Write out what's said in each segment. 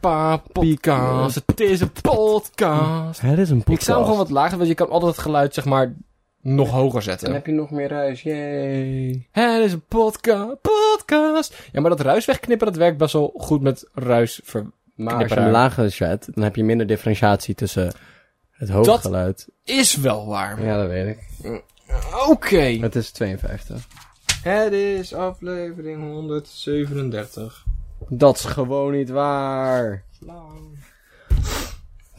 Papika's, het is een podcast. Het is een Ik zou hem gewoon wat lager, want je kan altijd het geluid, zeg maar, nog hoger Dan zetten. heb je nog meer ruis, yay. Het is een podcast, podcast. Ja, maar dat ruis wegknippen, dat werkt best wel goed met ruis. Maar als je hem lager zet, dan heb je minder differentiatie tussen het hoge Dat- geluid. Is wel waar. Ja, dat weet ik. Oké. Het is 52. Het is aflevering 137. Dat is gewoon niet waar.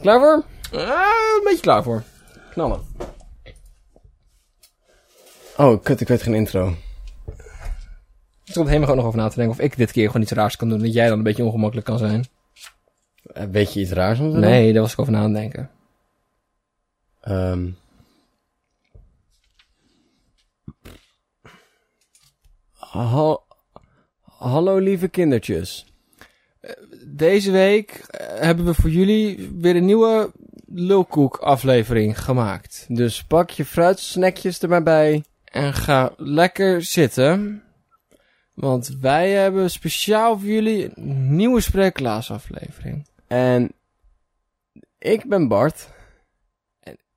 Klaar voor? Ah, een beetje klaar voor. Knallen. Oh, kut, ik weet geen intro. Ik stond helemaal gewoon nog over na te denken of ik dit keer gewoon iets raars kan doen. Dat jij dan een beetje ongemakkelijk kan zijn. Eh, Weet je iets raars om te doen? Nee, daar was ik over na aan het denken. Ehm. Ha- Hallo lieve kindertjes. Deze week eh, hebben we voor jullie weer een nieuwe Lulkoek aflevering gemaakt. Dus pak je fruitsnackjes er maar bij. En ga lekker zitten. Want wij hebben speciaal voor jullie een nieuwe Spreeklaas aflevering. En ik ben Bart.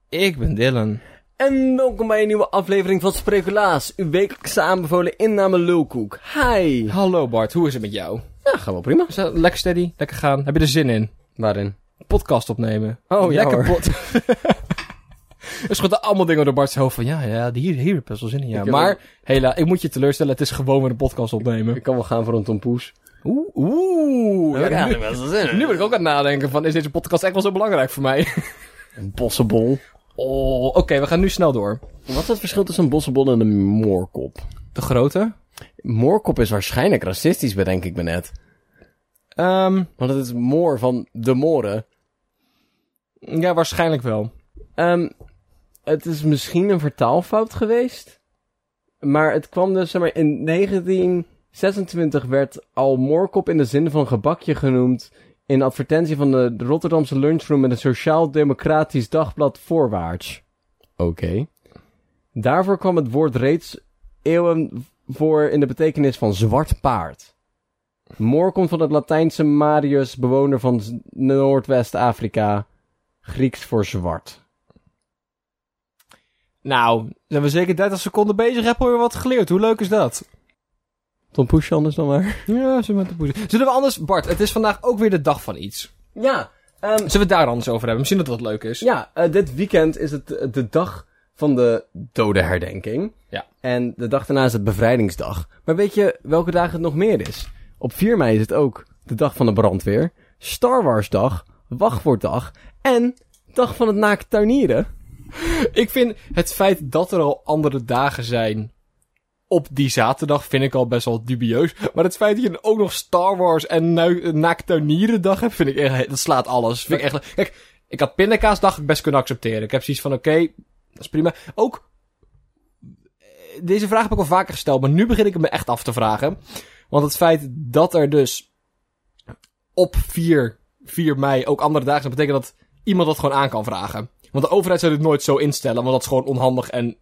Ik ben Dylan. En welkom bij een nieuwe aflevering van Spreculaas. Uw wekelijkse aanbevolen inname lulkoek. Hi. Hallo Bart, hoe is het met jou? Ja, gaat wel prima. Is dat lekker steady? Lekker gaan? Heb je er zin in? Waarin? Podcast opnemen. Oh, ja lekker hoor. Er schoten allemaal dingen door Bart's hoofd van ja, ja, hier, hier heb ik best wel zin in. Ja. Ik heb Maar hela, ik moet je teleurstellen, het is gewoon weer een podcast opnemen. Ik kan wel gaan voor een tompoes. Oeh, oeh. Ja, nu, best wel zin nu ben ik ook aan het nadenken van, is deze podcast echt wel zo belangrijk voor mij? Een bossenbol. Oh, oké, we gaan nu snel door. Wat is het verschil tussen een bossenbol en een moorkop? De grote? Moorkop is waarschijnlijk racistisch, bedenk ik me net. Ehm, Want het is moor van de moren. ja, waarschijnlijk wel. Ehm, het is misschien een vertaalfout geweest. Maar het kwam dus, zeg maar, in 1926 werd al moorkop in de zin van gebakje genoemd in advertentie van de Rotterdamse lunchroom met een sociaal-democratisch dagblad voorwaarts. Oké. Daarvoor kwam het woord reeds eeuwen voor in de betekenis van zwart paard. Moor komt van het Latijnse Marius, bewoner van Noordwest-Afrika, Grieks voor zwart. Nou, zijn we zeker 30 seconden bezig, hebben we wat geleerd. Hoe leuk is dat? Tom Poesje anders dan maar. Ja, zullen we, het zullen we anders... Bart, het is vandaag ook weer de dag van iets. Ja, ehm, Zullen we het daar anders over hebben? Misschien dat dat leuk is. ja eh, dit weekend is het eh, de dag van de dodenherdenking. Ja. En de dag daarna is het bevrijdingsdag. Maar weet je welke dagen het nog meer is? Op 4 mei is het ook de dag van de brandweer, Star Wars dag, Wachtwoorddag en dag van het naakt tuinieren. Ik vind het feit dat er al andere dagen zijn op die zaterdag vind ik al best wel dubieus. Maar het feit dat je ook nog Star Wars en nu- Naaktuinierendag hebt, vind ik echt, dat slaat alles. Vind ik echt, kijk, ik had pindakaasdag best kunnen accepteren. Ik heb zoiets van, oké, dat is prima. Ook, eh, deze vraag heb ik al vaker gesteld, maar nu begin ik me echt af te vragen. Want het feit dat er dus op 4, 4 mei ook andere dagen zijn, betekent dat iemand dat gewoon aan kan vragen. Want de overheid zou dit nooit zo instellen, want dat is gewoon onhandig en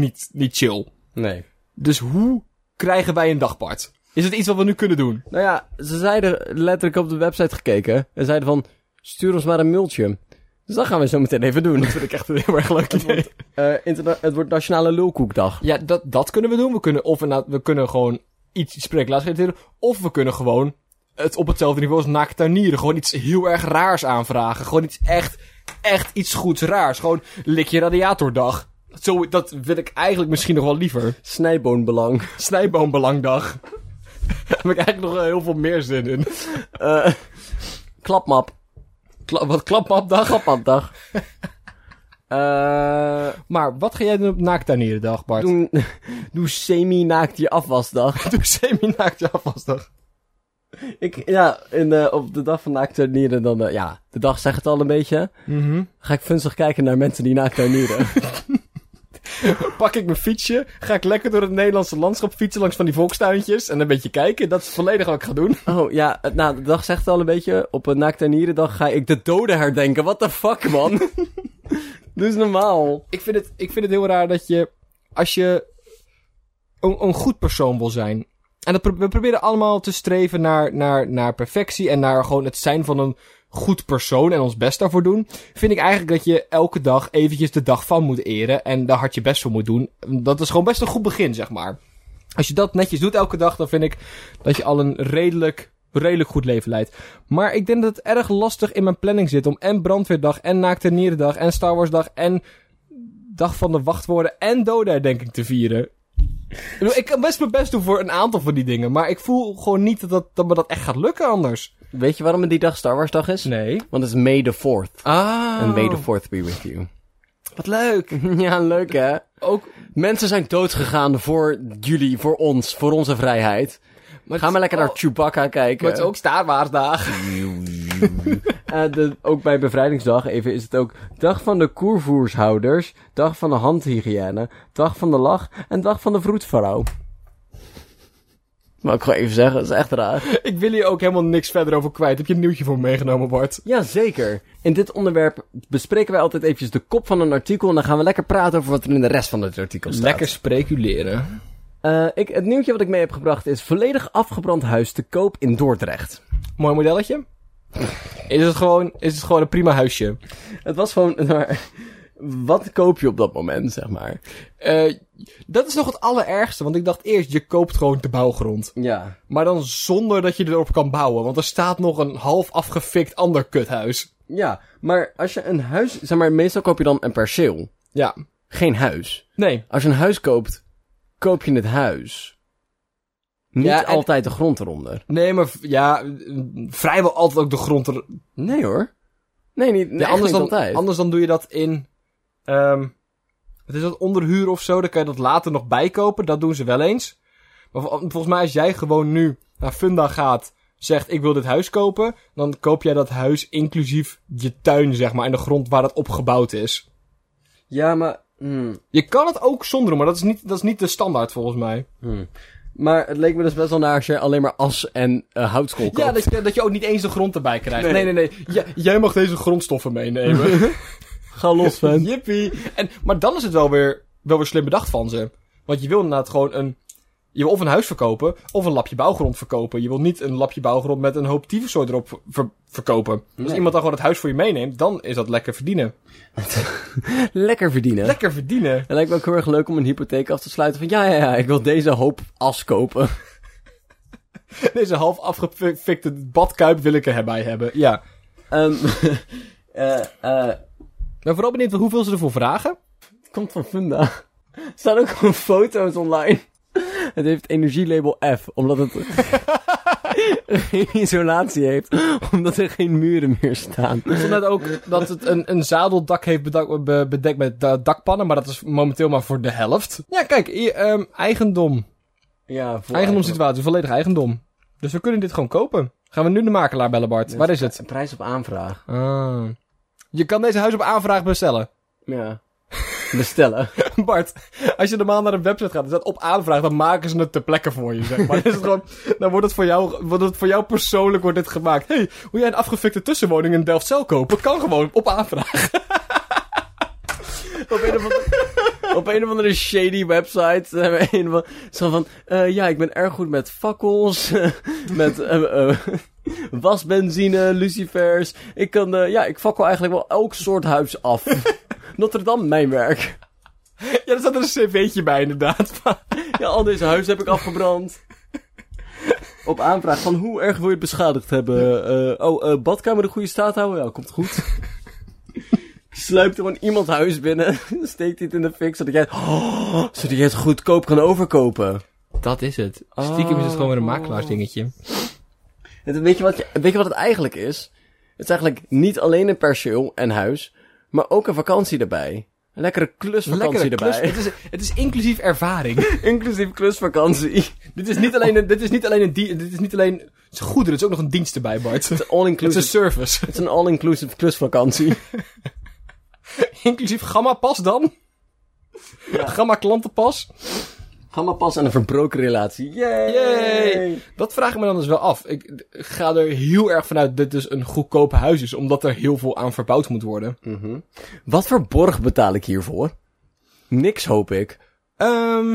niet, niet chill. Nee. Dus hoe krijgen wij een dagpart? Is het iets wat we nu kunnen doen? Nou ja, ze zeiden letterlijk op de website gekeken en zeiden van, stuur ons maar een mailtje. Dus dat gaan we zo meteen even doen. Dat vind ik echt een heel erg leuk idee. Eh, interna- het wordt Nationale Lulkoekdag. Ja, dat, dat kunnen we doen. We kunnen, of we kunnen gewoon iets spreeklaas reageren. Of we kunnen gewoon het op hetzelfde niveau als naaktuinieren. Gewoon iets heel erg raars aanvragen. Gewoon iets echt, echt iets goeds raars. Gewoon lik je radiatordag. Zo, dat wil ik eigenlijk misschien nog wel liever. Snijboonbelang. Snijboombelangdag. Daar heb ik eigenlijk nog heel veel meer zin in. Eh klapmap. Kla- wat klapmapdag? Klapmapdag. Eh Maar wat ga jij doen op naaktuinierendag, Bart? doe, doe semi-naakt je afwasdag. Doe semi-naakt je afwasdag. Ik, ja, in, eh, op de dag van naakt tuinieren dan, eh, ja, de dag zegt het al een beetje. Mhm. Ga ik funzig kijken naar mensen die naakt tuinieren. Pak ik mijn fietsje, ga ik lekker door het Nederlandse landschap fietsen langs van die volkstuintjes en een beetje kijken. Dat is volledig wat ik ga doen. oh, ja, nou, de dag zegt al een beetje. Op een naakt tuinieren dag ga ik de doden herdenken. What the fuck, man? Eens normaal. Ik vind het, ik vind het heel raar dat je, als je een, een goed persoon wil zijn, En dat pro- we proberen allemaal te streven naar, naar, naar perfectie en naar gewoon het zijn van een goed persoon en ons best daarvoor doen. Vind ik eigenlijk dat je elke dag eventjes de dag van moet eren en daar hard je best voor moet doen. Dat is gewoon best een goed begin, zeg maar. Als je dat netjes doet elke dag, dan vind ik dat je al een redelijk, redelijk goed leven leidt. Maar ik denk dat het erg lastig in mijn planning zit om en brandweerdag en naakte nierendag en Star Wars dag en dag van de wachtwoorden en te vieren. Ik bedoel, Ik kan best mijn best doen voor een aantal van die dingen, maar ik voel gewoon niet dat, dat, dat me dat echt gaat lukken anders. Weet je waarom het die dag Star Wars dag is? Nee. Want het is May the 4th. Ah. En May the 4th be with you. Wat leuk. ja, leuk hè? Ook, Mensen zijn doodgegaan voor jullie, voor ons, voor onze vrijheid. maar Ga maar lekker naar Chewbacca kijken. Maar het is ook Star Wars dag. Eh, de, ook bij bevrijdingsdag even is het ook dag van de koervoershouders, dag van de handhygiëne, dag van de lach en dag van de vroedvrouw. Maar ik gewoon even zeggen, dat is echt raar. Ik wil hier ook helemaal niks verder over kwijt. Heb je een nieuwtje voor me meegenomen, Bart? Jazeker. In dit onderwerp bespreken wij altijd eventjes de kop van een artikel en dan gaan we lekker praten over wat er in de rest van het artikel staat. Lekker speculeren. Eh, ik, het nieuwtje wat ik mee heb gebracht is volledig afgebrand huis te koop in Dordrecht. Mooi modelletje. Is het gewoon, is het gewoon een prima huisje? Het was gewoon, maar, wat koop je op dat moment, zeg maar? Eh, dat is nog het allerergste, want ik dacht eerst, je koopt gewoon de bouwgrond. Ja. Maar dan zonder dat je erop kan bouwen, want er staat nog een half afgefikt ander kuthuis. Ja, maar als je een huis, zeg maar, meestal koop je dan een perceel. Ja. Geen huis. Nee. Als je een huis koopt, koop je het huis. Niet Ja, en- altijd de grond eronder. Nee, maar ja, vrijwel altijd ook de grond er... Nee hoor. Nee, niet, nee, Ja, anders, dan, altijd. anders dan doe je dat in... ehm wat is dat, onderhuur of zo? Dan kan je dat later nog bijkopen. Dat doen ze wel eens. Maar vol- volgens mij als jij gewoon nu naar Funda gaat... Zegt, ik wil dit huis kopen. Dan koop jij dat huis inclusief je tuin, zeg maar. En de grond waar het opgebouwd is. Ja, maar... hmm, Je kan het ook zonder maar dat is niet, dat is niet de standaard volgens mij. hmm. Maar het leek me dus best wel naar als je alleen maar as en eh houtskool koopt. Ja, dat je, dat je ook niet eens de grond erbij krijgt. Nee. Nee, nee, nee. Ja, jij mag deze grondstoffen meenemen. Ga los, fan. Jippie. En, maar dan is het wel weer, wel weer slim bedacht van ze. Want je wil inderdaad gewoon een... Je wil of een huis verkopen, of een lapje bouwgrond verkopen. Je wil niet een lapje bouwgrond met een hoop tyfuszooi erop ver- verkopen. Als Nee. iemand dan gewoon het huis voor je meeneemt, dan is dat lekker verdienen. Lekker verdienen. Lekker verdienen. Het lijkt me ook heel erg leuk om een hypotheek af te sluiten van... Ja, ja, ja, ik wil deze hoop as kopen. Deze half afgefikte badkuip wil ik erbij hebben. Ja. Eh Ik ben vooral benieuwd hoeveel ze ervoor vragen. Het komt van Funda. Er staan ook gewoon foto's online. Het heeft energielabel F, omdat het geen isolatie heeft, omdat er geen muren meer staan. Ik vond net ook dat het een, een zadeldak heeft bedak- be- bedekt met da- dakpannen, maar dat is momenteel maar voor de helft. Ja, kijk, ehm, eigendom. Ja, Eigendomssituatie, volledig eigendom. Dus we kunnen dit gewoon kopen. Gaan we nu de makelaar bellen, Bart? Waar is het? Een prijs op aanvraag. Ah. Je kan deze huis op aanvraag bestellen. Ja. Bestellen. Bart, als je normaal naar een website gaat en staat op aanvraag, dan maken ze het ter plekke voor je, zeg maar. Is het gewoon, dan wordt het voor jou, wordt het voor jou persoonlijk wordt dit gemaakt. hey, hoe jij een afgefikte tussenwoning in Delft-Cel kopen? Kan gewoon op aanvraag. op, een of andere, op een of andere shady website. eh, Een van, zo van, eh, ja, ik ben erg goed met fakkels, met eh, wasbenzine, lucifers. Ik kan, ja, ik fakkel eigenlijk wel elk soort huis af. Notre Dame, mijn werk. Ja, er staat er een cv'tje bij, inderdaad. Ja, al deze huizen heb ik afgebrand. Op aanvraag van hoe erg wil je het beschadigd hebben? Oh, badkamer de goede staat houden? Ja, komt goed. Sluipt gewoon iemands huis binnen, steekt dit in de fik, zodat jij, het- oh, zodat jij het goedkoop kan overkopen. Dat is het. Stiekem is het gewoon weer een makelaarsdingetje. Weet, je wat je, weet je wat het eigenlijk is? Het is eigenlijk niet alleen een perceel en huis, maar ook een vakantie erbij. Een lekkere klusvakantie Lekkere klus. erbij. Het is, het is inclusief ervaring. Inclusief klusvakantie. dit is niet alleen een, dit is niet alleen een, dit is niet alleen, het is goederen, het is ook nog een dienst erbij, Bart. Het is een All-inclusive. service. Het is een all-inclusive klusvakantie. Inclusief gamma-pas dan? Gamma-klantenpas? Ga maar pas aan een verbroken relatie. Yay! Yay! Dat vraag ik me dan dus wel af. Ik ga er heel erg vanuit dat dit dus een goedkoop huis is, omdat er heel veel aan verbouwd moet worden. Mhm. Wat voor borg betaal ik hiervoor? Niks, hoop ik. Ehm,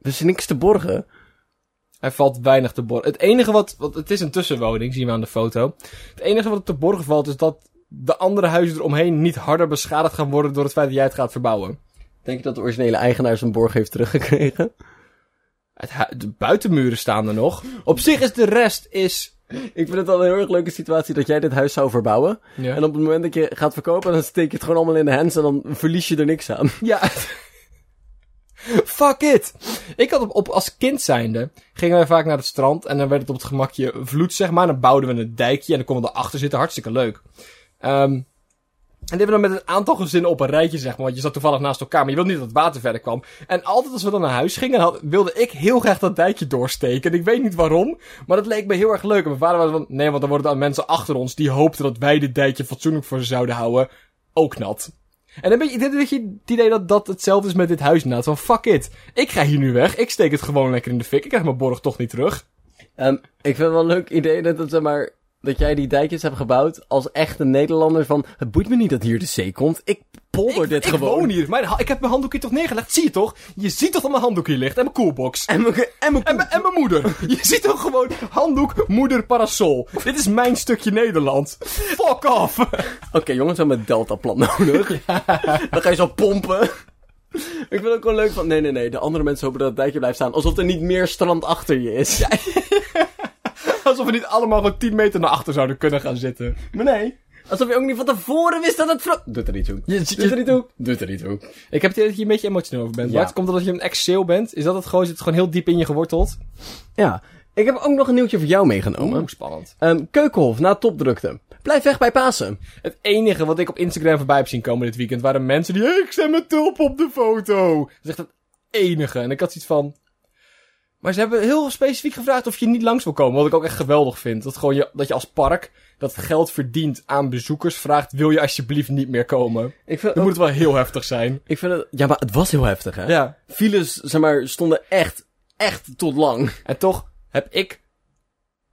Er is niks te borgen. Hij valt weinig te borgen. Het enige wat, wat... Het is een tussenwoning, zien we aan de foto. Het enige wat te borgen valt is dat de andere huizen eromheen niet harder beschadigd gaan worden door het feit dat jij het gaat verbouwen. Denk je dat de originele eigenaar zijn borg heeft teruggekregen? Het de buitenmuren staan er nog. Op zich is de rest is... Ik vind het wel een heel erg leuke situatie dat jij dit huis zou verbouwen. Ja. En op het moment dat je gaat verkopen, dan steek je het gewoon allemaal in de hands en dan verlies je er niks aan. Ja. Fuck it. Ik had op, op, als kind zijnde, gingen wij vaak naar het strand en dan werd het op het gemakje vloed, zeg maar. Dan bouwden we een dijkje en dan konden we erachter zitten. Hartstikke leuk. Ehm en dit hebben dan met een aantal gezinnen op een rijtje, zeg maar. Want je zat toevallig naast elkaar, maar je wilde niet dat het water verder kwam. En altijd als we dan naar huis gingen, wilde ik heel graag dat dijkje doorsteken. En ik weet niet waarom, maar dat leek me heel erg leuk. En mijn vader was van, nee, want dan worden dan mensen achter ons die hoopten dat wij dit dijkje fatsoenlijk voor ze zouden houden, ook nat. En dan weet je, weet je het idee dat dat hetzelfde is met dit huis inderdaad. Van fuck it. Ik ga hier nu weg. Ik steek het gewoon lekker in de fik. Ik krijg mijn borg toch niet terug. Ehm, ik vind het wel een leuk idee dat, het, zeg maar, dat jij die dijkjes hebt gebouwd als echte Nederlander van... Het boeit me niet dat hier de zee komt. Ik polder ik, dit ik gewoon. woon hier. Mijn, ha- ik heb mijn handdoek hier toch neergelegd. Zie je toch? Je ziet toch dat mijn handdoek hier ligt. En mijn koelbox. En mijn, en mijn En, mijn- en mijn moeder. Je ziet toch gewoon handdoek, moeder, parasol. Dit is mijn stukje Nederland. Fuck off. Oké, jongens, we hebben een deltaplan nodig. Dan ga je zo pompen. Ik vind het ook wel leuk van... Nee, nee, nee. De andere mensen hopen dat het dijkje blijft staan. Alsof er niet meer strand achter je is. Alsof we niet allemaal gewoon 10 meter naar achter zouden kunnen gaan zitten. Maar nee. Alsof je ook niet van tevoren wist dat het... Vro- Doet er niet toe. Je, Doet er niet toe. Doet er niet toe. Ik heb het idee dat je een beetje emotioneel over bent. Ja. Bart, komt dat omdat je een ex-sale bent? Is dat het gewoon, zit het gewoon heel diep in je geworteld? Ja. Ik heb ook nog een nieuwtje voor jou meegenomen. Oeh, spannend. Ehm, Keukenhof na topdrukte. Blijf weg bij Pasen. Het enige wat ik op Instagram voorbij heb zien komen dit weekend waren mensen die, ik zet mijn tulp op de foto. Dat is echt het enige. En ik had zoiets van, maar ze hebben heel specifiek gevraagd of je niet langs wil komen. Wat ik ook echt geweldig vind. Dat, gewoon je, dat je als park dat geld verdient aan bezoekers vraagt, wil je alsjeblieft niet meer komen. Ik vind, Dan moet het wel heel heftig zijn. ik vind het... Ja, maar het was heel heftig, hè? Ja. Files, zeg maar, stonden echt, echt tot lang. En toch heb ik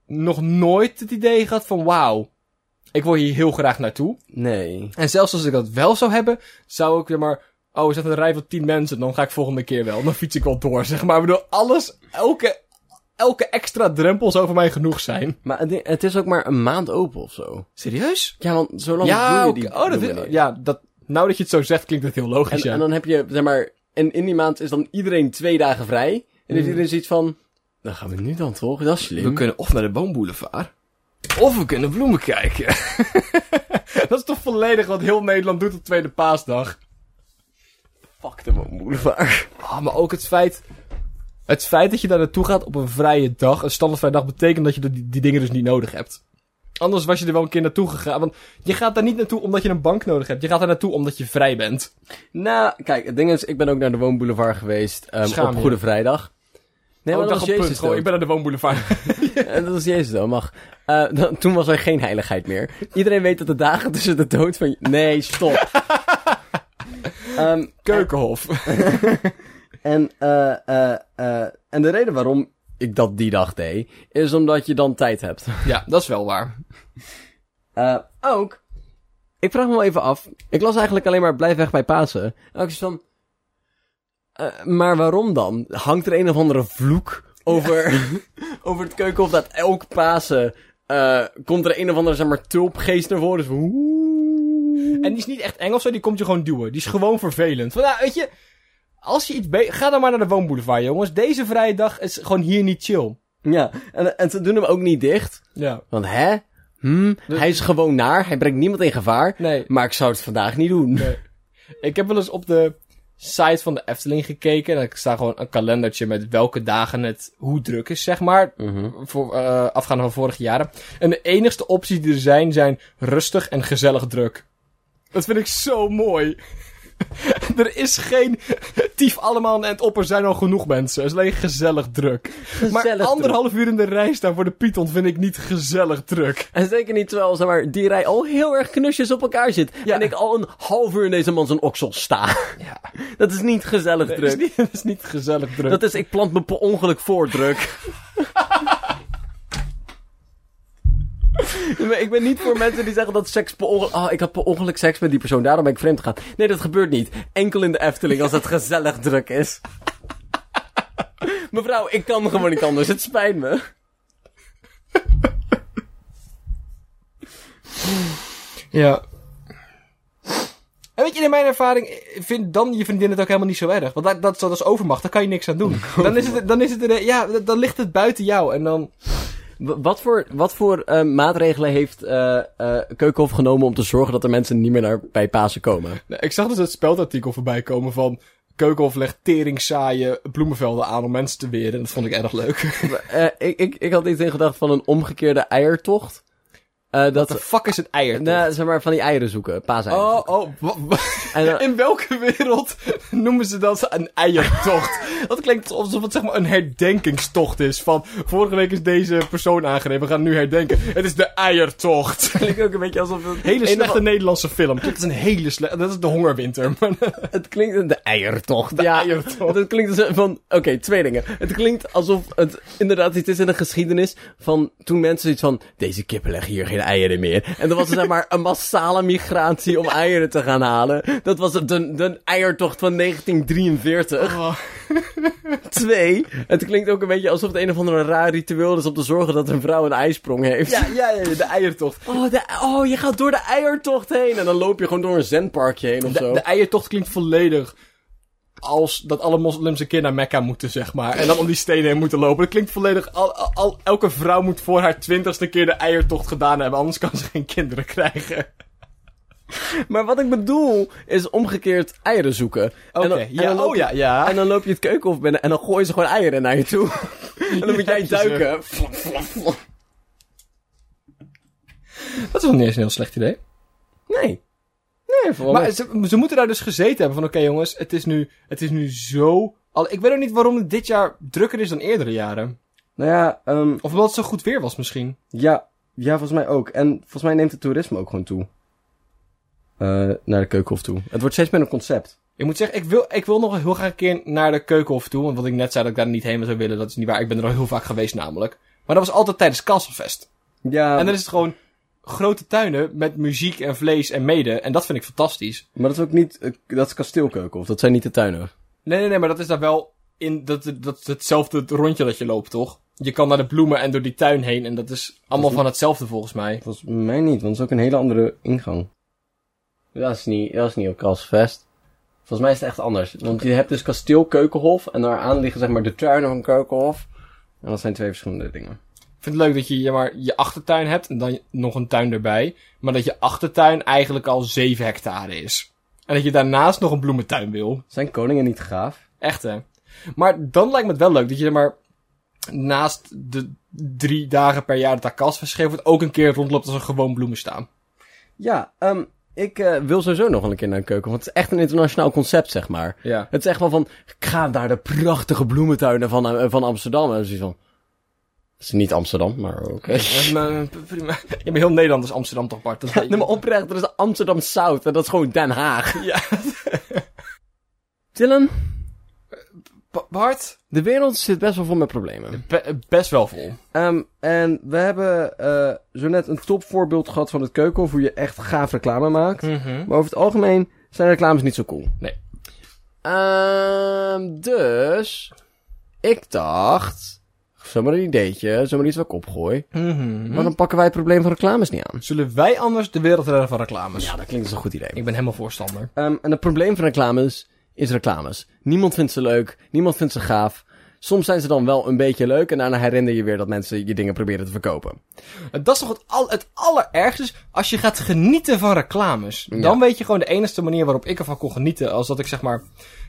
nog nooit het idee gehad van, wauw, ik wil hier heel graag naartoe. Nee. En zelfs als ik dat wel zou hebben, zou ik zeg maar... Oh, er staat een rij van 10 mensen, dan ga ik volgende keer wel. Dan fiets ik wel door, zeg maar. Ik bedoel, alles, elke, elke extra drempel zou voor mij genoeg zijn. Maar het, is ook maar een maand open of zo. Serieus? Ja, want zo lang Ja, doe je die oh, dat is, ja, dat, nou dat je het zo zegt, klinkt het heel logisch, En, ja. en dan heb je, zeg maar... En in die maand is dan iedereen twee dagen vrij. En dan heeft iedereen zoiets van... Dan gaan we nu dan toch? Dat is slim. We kunnen of naar de boomboulevard, of we kunnen bloemen kijken. dat is toch volledig wat heel Nederland doet op Tweede Paasdag. Fuck de boulevard. Ah, maar ook het feit... Het feit dat je daar naartoe gaat op een vrije dag, een standaardvrije dag, betekent dat je die, die dingen dus niet nodig hebt. Anders was je er wel een keer naartoe gegaan. Want je gaat daar niet naartoe omdat je een bank nodig hebt. Je gaat daar naartoe omdat je vrij bent. Nou, kijk, het ding is, ik ben ook naar de Woonboulevard geweest Schaam op. Goede Vrijdag. Nee, oh, maar dat was Jezus punt. Gewoon, ik ben naar de woonboulevard. En dat was Jezus dan, mag. Eh, dan- toen was er geen heiligheid meer. Iedereen weet dat de dagen tussen de dood van... Nee, stop. Ehm, Keukenhof. en, eh, eh, eh, en de reden waarom ik dat die dag deed, is omdat je dan tijd hebt. ja, dat is wel waar. Ook, ik vraag me wel even af. Ik las eigenlijk alleen maar blijf weg bij Pasen. En ik van... maar waarom dan? Hangt er een of andere vloek over, over het keukenhof dat elk Pasen... komt er een of andere, zeg maar, tulpgeest naar voren. Dus. En die is niet echt eng of zo, die komt je gewoon duwen. Die is gewoon vervelend. Van, nou, weet je, als je iets Ga dan maar naar de woonboulevard, jongens. Deze vrije dag is gewoon hier niet chill. Ja, en, en ze doen hem ook niet dicht. Ja. Want hè? Hm, hij is gewoon naar, hij brengt niemand in gevaar. Nee. Maar ik zou het vandaag niet doen. Nee. Ik heb wel eens op de site van de Efteling gekeken. En er staat gewoon een kalendertje met welke dagen het hoe druk is, zeg maar. Mhm. Voor, eh afgaande van vorige jaren. En de enigste opties die er zijn, zijn rustig en gezellig druk. Dat vind ik zo mooi. er is geen tief allemaal een end op, er zijn al genoeg mensen. Het is alleen gezellig druk. maar anderhalf uur in de rij staan voor de Python vind ik niet gezellig druk. En zeker niet terwijl, zeg maar, die rij al heel erg knusjes op elkaar zit. Ja. En ik al een half uur in deze man zijn oksel sta. Ja, Dat is niet gezellig dat druk. is niet, dat is niet gezellig druk. Dat is, ik plant me per ongeluk voor druk. ik ben niet voor mensen die zeggen dat seks per ongeluk... Oh, ik had per ongeluk seks met die persoon, daarom ben ik vreemd gegaan. Nee, dat gebeurt niet. Enkel in de Efteling als het gezellig druk is. Mevrouw, ik kan gewoon niet anders. Het spijt me. Ja. En weet je, in mijn ervaring eh, vindt dan je vriendin het ook helemaal niet zo erg. Want dat, dat, dat is overmacht, daar kan je niks aan doen. Dan is het, dan is het, ja, dan ligt het buiten jou. En dan, Wat voor, wat voor eh, maatregelen heeft eh, Keukenhof genomen om te zorgen dat er mensen niet meer naar, bij Pasen komen? Nou, ik zag dus het speldartikel voorbij komen van... Keukenhof legt tering saaie bloemenvelden aan om mensen te weren. En dat vond ik erg leuk. Ik, ik, ik had iets in gedacht van een omgekeerde eiertocht. Eh, dat, de fuck is een eier? nou, zeg maar van die eieren zoeken, paaseieren. Oh, oh, En in welke wereld noemen ze dat een eiertocht? Dat klinkt alsof het zeg maar een herdenkingstocht is. Van, vorige week is deze persoon aangereden, we gaan nu herdenken. Het is de eiertocht. klinkt ook een beetje alsof het... Hele slechte Nederlandse film. Klinkt als een hele slechte... Dat is de hongerwinter. Het klinkt... De eiertocht. de ja, eiertocht. Het klinkt als van... Oké, twee dingen. Het klinkt alsof het inderdaad iets is in de geschiedenis van toen mensen zoiets van... Deze kippen leggen hier geen eieren meer. En dan was er zeg maar een massale migratie om eieren te gaan halen. Dat was de, de eiertocht van 1943. Oh. Twee, het klinkt ook een beetje alsof het een of andere raar ritueel is om te zorgen dat een vrouw een ijsprong heeft. Ja, ja, ja, de eiertocht. Oh, de, oh, je gaat door de eiertocht heen. En dan loop je gewoon door een zenparkje heen of De, zo. de eiertocht klinkt volledig als dat alle moslims een keer naar Mekka moeten, zeg maar. En dan om die stenen heen moeten lopen. Dat klinkt volledig... Al, elke vrouw moet voor haar twintigste keer de eiertocht gedaan hebben. Anders kan ze geen kinderen krijgen. Maar wat ik bedoel is omgekeerd eieren zoeken. Oké, En dan- en ja, oh je- ja, ja. En dan loop je het keukenhof binnen en dan gooien ze gewoon eieren naar je toe. en dan moet jij duiken. Dat is wel niet eens een heel slecht idee. Nee. Nee, vooral Maar ze, ze moeten daar dus gezeten hebben van... Oké jongens, het is nu, het is nu zo... Al, ik weet ook niet waarom het dit jaar drukker is dan eerdere jaren. Nou ja, ehm, Of omdat het zo goed weer was misschien. ja, ja, volgens mij ook. En volgens mij neemt het toerisme ook gewoon toe. Eh, naar de keukenhof toe. Het wordt steeds meer een concept. Ik moet zeggen, ik wil, ik wil nog heel graag een keer naar de keukenhof toe. Want wat ik net zei dat ik daar niet heen zou willen, dat is niet waar. Ik ben er al heel vaak geweest namelijk. Maar dat was altijd tijdens Castlefest. Ja, En dan is het gewoon grote tuinen met muziek en vlees en mede. En dat vind ik fantastisch. maar dat is ook niet... eh, dat is kasteelkeukenhof. Dat zijn niet de tuinen. Nee, nee, nee, maar dat is daar wel in... Dat, dat is hetzelfde rondje dat je loopt, toch? Je kan naar de bloemen en door die tuin heen. En dat is allemaal van hetzelfde volgens mij. Volgens mij niet, want het is ook een hele andere ingang. Dat is niet, dat is niet op Kasvest. Volgens mij is het echt anders. Want je hebt dus kasteel Keukenhof en daaraan liggen zeg maar de tuinen van Keukenhof. En dat zijn twee verschillende dingen. Vind het leuk dat je ja, maar, je achtertuin hebt en dan nog een tuin erbij. Maar dat je achtertuin eigenlijk al 7 hectare is. En dat je daarnaast nog een bloementuin wil. Zijn koningen niet gaaf? Echt hè. Maar dan lijkt me het wel leuk dat je er maar naast de drie dagen per jaar dat daar kas verschreven wordt, ook een keer rondloopt als er gewoon bloemen staan. Ja, ehm ik eh, wil sowieso nog een keer naar een keuken. Want het is echt een internationaal concept, zeg maar. Ja. Het is echt wel van, ik ga naar de prachtige bloementuinen van, eh, van Amsterdam. En zoiets van, het is niet Amsterdam, maar oké. prima. Je bent heel Nederland is Amsterdam toch, Bart? Dat je. Nee, maar oprecht, er is Amsterdam South en dat is gewoon Den Haag. Ja. Dylan, Ba- Bart? de wereld zit best wel vol met problemen. Be- best wel vol. Ehm, en we hebben eh, zo net een topvoorbeeld gehad van het keukenhof, hoe je echt gaaf reclame maakt. Maar over het algemeen zijn reclames niet zo cool. Nee. Ehm, dus, ik dacht, zomaar een ideetje, zomaar iets wat ik opgooi. Mhm. Maar dan pakken wij het probleem van reclames niet aan. Zullen wij anders de wereld redden van reclames? Ja, dat klinkt als een goed idee. Ik ben helemaal voorstander. Ehm, en het probleem van reclames is reclames. Niemand vindt ze leuk, niemand vindt ze gaaf. Soms zijn ze dan wel een beetje leuk en daarna herinner je weer dat mensen je dingen proberen te verkopen. Dat is toch het, al, het allerergste als je gaat genieten van reclames. Ja. Dan weet je gewoon de enige manier waarop ik ervan kon genieten. Als dat ik zeg maar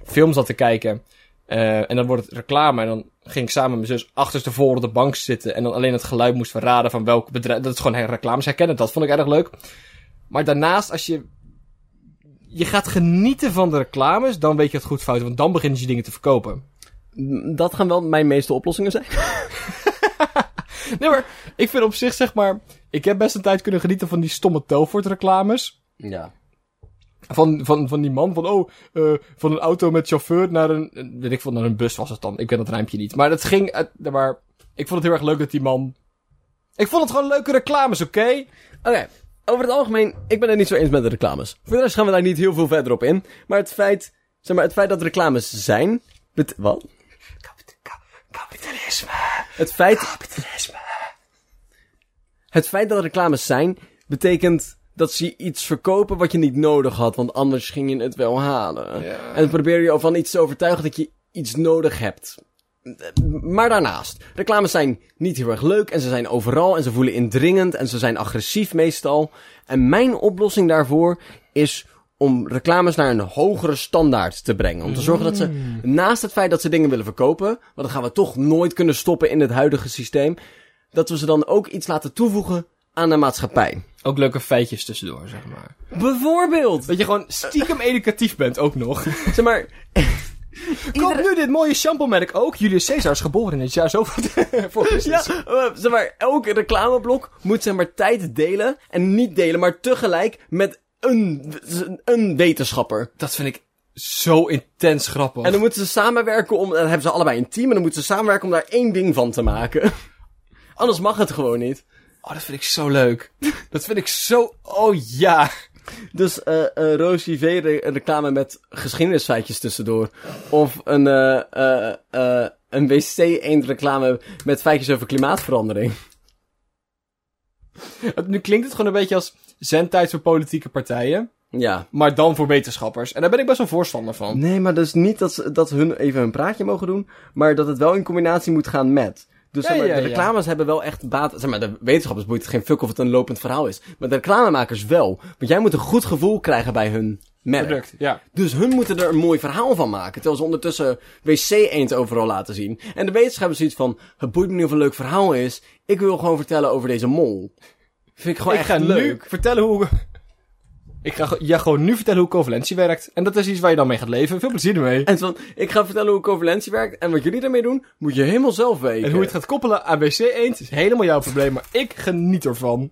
film zat te kijken. Eh, en dan wordt het reclame. En dan ging ik samen met mijn zus achterstevoren op de bank zitten. En dan alleen het geluid moest verraden van welk bedrijf. Dat is gewoon reclames herkennen. Dat vond ik erg leuk. Maar daarnaast, als je. Je gaat genieten van de reclames, dan weet je het goed fout. Want dan beginnen ze dingen te verkopen. M, Dat gaan wel mijn meeste oplossingen zijn. Nee, maar ik vind op zich zeg maar. Ik heb best een tijd kunnen genieten van die stomme Telfort reclames. Ja. Van, van, van die man van, oh, eh, van een auto met chauffeur naar een, weet ik veel, naar een bus was het dan. Ik ken dat rijmpje niet. Maar het ging, uit- maar ik vond het heel erg leuk dat die man... Ik vond het gewoon leuke reclames, oké? Oké, over het algemeen, ik ben het niet zo eens met de reclames. Voor de rest gaan we daar niet heel veel verder op in. Maar het feit, zeg maar, het feit dat reclames zijn... Bet wat? Kapitalisme. Het feit, Kapitalisme. het feit dat reclames zijn, betekent dat ze iets verkopen wat je niet nodig had, want anders ging je het wel halen. Ja. En dan probeer je van iets te overtuigen dat je iets nodig hebt. Maar daarnaast, reclames zijn niet heel erg leuk en ze zijn overal en ze voelen indringend en ze zijn agressief meestal. En mijn oplossing daarvoor is om reclames naar een hogere standaard te brengen. Om te zorgen dat ze, naast het feit dat ze dingen willen verkopen, want dat gaan we toch nooit kunnen stoppen in het huidige systeem, dat we ze dan ook iets laten toevoegen aan de maatschappij. Ook leuke feitjes tussendoor, zeg maar. Bijvoorbeeld! Dat je gewoon stiekem educatief bent, ook nog. Zeg maar, Koop nu dit mooie shampoo-merk ook. Julius Caesar is geboren in het jaar zo voor Ja, eh, zeg maar, elk reclameblok moet zeg maar tijd delen. En niet delen, maar tegelijk met een, een wetenschapper. Dat vind ik zo intens grappig. En dan moeten ze samenwerken om, dan hebben ze allebei een team. En dan moeten ze samenwerken om daar één ding van te maken. Anders mag het gewoon niet. Oh, dat vind ik zo leuk. dat vind ik zo... Oh ja. Dus eh eh Rosie een reclame met geschiedenisfeitjes tussendoor. Of een, eh eh eh een wc eend reclame met feitjes over klimaatverandering. Nu klinkt het gewoon een beetje als zendtijd voor politieke partijen. Ja. Maar dan voor wetenschappers. En daar ben ik best wel voorstander van. Nee, maar dus niet dat, ze, dat hun even een praatje mogen doen, maar dat het wel in combinatie moet gaan met. Dus Ja, zeg maar, ja, de reclames hebben wel echt baat. Zeg maar, de wetenschappers boeit het geen fuck of het een lopend verhaal is. Maar de reclamemakers wel. Want jij moet een goed gevoel krijgen bij hun merk. Product, ja. Dus hun moeten er een mooi verhaal van maken. Terwijl ze ondertussen wc-eend overal laten zien. En de wetenschappers zoiets van, het boeit me niet of het een leuk verhaal is. Ik wil gewoon vertellen over deze mol. Vind ik gewoon ik echt ga nu leuk. vertellen hoe... Ik ga ja, gewoon nu vertellen hoe covalentie werkt. En dat is iets waar je dan mee gaat leven. Veel plezier ermee. En van, ik ga vertellen hoe covalentie werkt. En wat jullie daarmee doen, moet je helemaal zelf weten. En hoe je het gaat koppelen aan WC Eend is helemaal jouw probleem. Maar ik geniet ervan.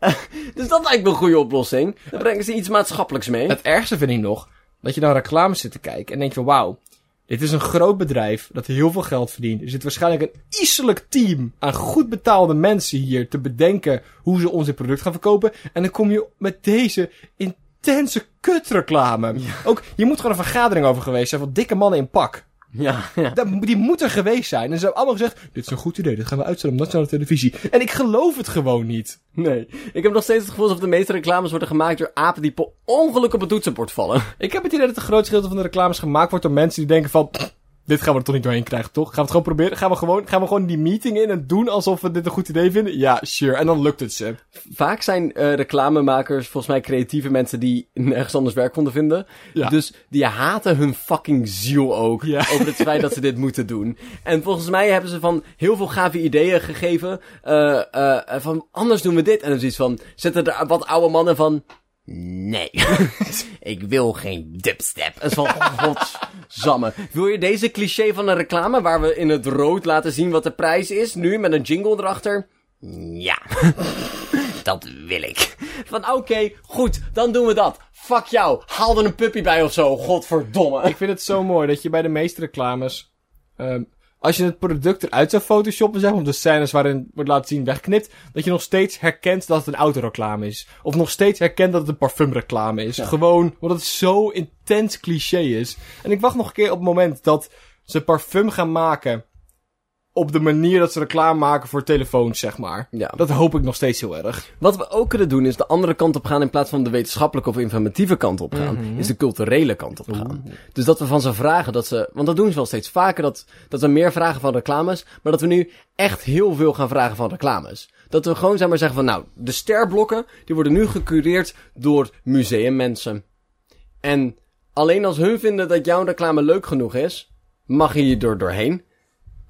Dus dat lijkt me een goede oplossing. Dan brengen ze iets maatschappelijks mee. Het ergste vind ik nog, dat je naar reclames zit te kijken en denk je van wauw, dit is een groot bedrijf dat heel veel geld verdient. Er zit waarschijnlijk een isselijk team aan goed betaalde mensen hier te bedenken hoe ze ons dit product gaan verkopen. En dan kom je met deze intense kutreclame. Ook, je moet gewoon een vergadering over geweest zijn van dikke mannen in pak. Ja, ja. Dat, die moet er geweest zijn. En ze hebben allemaal gezegd, dit is een goed idee, dit gaan we uitzenden op nationale televisie. En ik geloof het gewoon niet. Nee. Ik heb nog steeds het gevoel alsof de meeste reclames worden gemaakt door apen die per ongeluk op het toetsenbord vallen. Ik heb het idee dat een groot gedeelte van de reclames gemaakt wordt door mensen die denken van... "Pff, Dit gaan we er toch niet doorheen krijgen, toch? Gaan we het gewoon proberen? Gaan we gewoon, gaan we gewoon die meeting in en doen alsof we dit een goed idee vinden? Ja, sure. En dan lukt het ze. Vaak zijn eh, reclamemakers volgens mij creatieve mensen die nergens anders werk konden vinden. Ja. Dus die haten hun fucking ziel ook Ja. over het feit dat ze dit moeten doen. En volgens mij hebben ze van heel veel gave ideeën gegeven. eh, eh, van anders doen we dit. En dan zoiets van, zetten er wat oude mannen van... Nee, ik wil geen dubstep. En zo van, godsamme. Wil je deze cliché van een reclame waar we in het rood laten zien wat de prijs is, nu met een jingle erachter? Ja, dat wil ik. Van oké, goed, dan doen we dat. Fuck jou, haal er een puppy bij of zo, godverdomme. Ik vind het zo mooi dat je bij de meeste reclames... ehm, als je het product eruit zou photoshoppen, zeg maar, de scènes waarin wordt laten zien wegknipt, dat je nog steeds herkent dat het een autoreclame is. Of nog steeds herkent dat het een parfumreclame is. Gewoon, omdat het zo intens cliché is. En ik wacht nog een keer op het moment dat ze parfum gaan maken op de manier dat ze reclame maken voor telefoons, zeg maar. Ja. Dat hoop ik nog steeds heel erg. Wat we ook kunnen doen is de andere kant op gaan in plaats van de wetenschappelijke of informatieve kant op gaan. Is de culturele kant op gaan. Dus dat we van ze vragen dat ze, want dat doen ze wel steeds vaker, dat, dat we meer vragen van reclames, maar dat we nu echt heel veel gaan vragen van reclames. Dat we gewoon zeg maar zeggen van nou, de sterblokken, die worden nu gecureerd door museummensen. En alleen als hun vinden dat jouw reclame leuk genoeg is, mag je je er doorheen.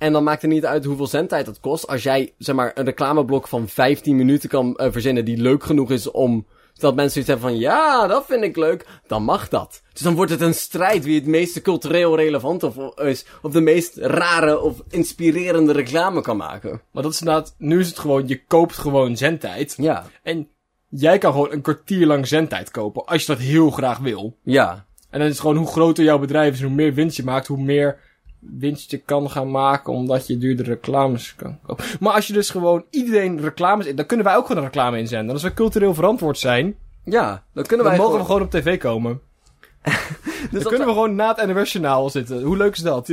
En dan maakt het niet uit hoeveel zendtijd het kost. Als jij, zeg maar, een reclameblok van 15 minuten kan eh, verzinnen die leuk genoeg is om... Dat mensen zoiets hebben van, ja, dat vind ik leuk. Dan mag dat. Dus dan wordt het een strijd wie het meest cultureel relevant of, is. Of de meest rare of inspirerende reclame kan maken. Maar dat is inderdaad, nu is het gewoon, je koopt gewoon zendtijd. Ja. En jij kan gewoon een kwartier lang zendtijd kopen, als je dat heel graag wil. Ja. En dan is het gewoon hoe groter jouw bedrijf is, hoe meer winst je maakt, hoe meer winst je kan gaan maken, omdat je duurdere reclames kan kopen. Maar als je dus gewoon iedereen reclames in, dan kunnen wij ook gewoon een reclame inzenden. En als we cultureel verantwoord zijn, Ja. Dan kunnen dan wij mogen we gewoon... op tv komen. Dus Dan kunnen we gewoon na het Journaal zitten. Hoe leuk is dat?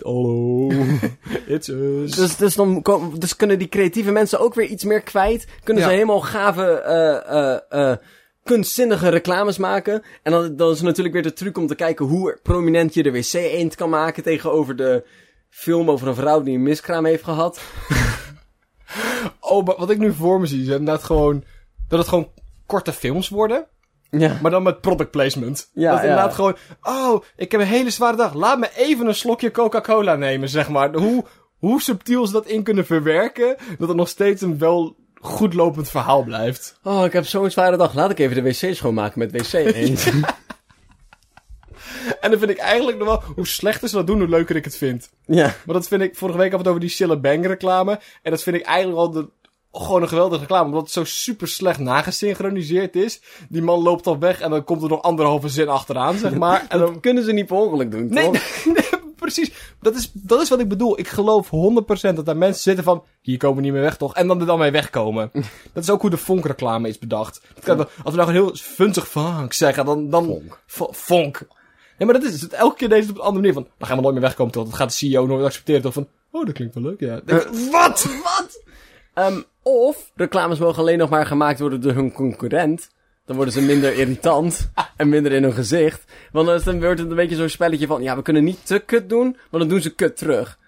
Hallo. It's us. Dus, dus, dan dus kunnen die creatieve mensen ook weer iets meer kwijt. Kunnen Ja. ze helemaal gave, eh, eh, eh, kunstzinnige reclames maken. En dan, dan is het natuurlijk weer de truc om te kijken hoe prominent je de wc-eend kan maken tegenover de film over een vrouw die een miskraam heeft gehad. Oh, maar wat ik nu voor me zie, is inderdaad gewoon... Dat het gewoon korte films worden. Ja. Maar dan met product placement. Ja, dat ja. inderdaad gewoon... Oh, ik heb een hele zware dag. Laat me even een slokje Coca-Cola nemen, zeg maar. Hoe, hoe subtiel ze dat in kunnen verwerken... dat het nog steeds een wel goed lopend verhaal blijft. Oh, ik heb zo'n zware dag. Laat ik even de wc schoonmaken met wc-eend. En dan vind ik eigenlijk nog wel... Hoe slechter ze dat doen, hoe leuker ik het vind. ja. Maar dat vind ik... Vorige week had het over die Chille Bang reclame. En dat vind ik eigenlijk al de... Gewoon een geweldige reclame, omdat het zo super slecht nagesynchroniseerd is. Die man loopt al weg en dan komt er nog anderhalve zin achteraan, zeg maar. En dan Dat kunnen ze niet per ongeluk doen, Nee, toch? nee, precies. Dat is, dat is wat ik bedoel. Ik geloof 100% dat daar mensen zitten van... Hier komen we niet meer weg, toch? En dan er dan mee wegkomen. dat is ook hoe de Fonk-reclame is bedacht. Kan, als we nou een heel funzig Fonk zeggen, dan... dan Fonk. Vo- Fonk. Nee, maar dat is het. Elke keer deze op een andere manier van... Dan gaan we nooit meer wegkomen, toch? Dat gaat de CEO nooit accepteren, toch? Van... Oh, dat klinkt wel leuk, ja. Ik, wat? Wat? Ehm, of reclames mogen alleen nog maar gemaakt worden door hun concurrent. Dan worden ze minder irritant en minder in hun gezicht. Want dan dan wordt het een beetje zo'n spelletje van... Ja, we kunnen niet te kut doen, want dan doen ze kut terug.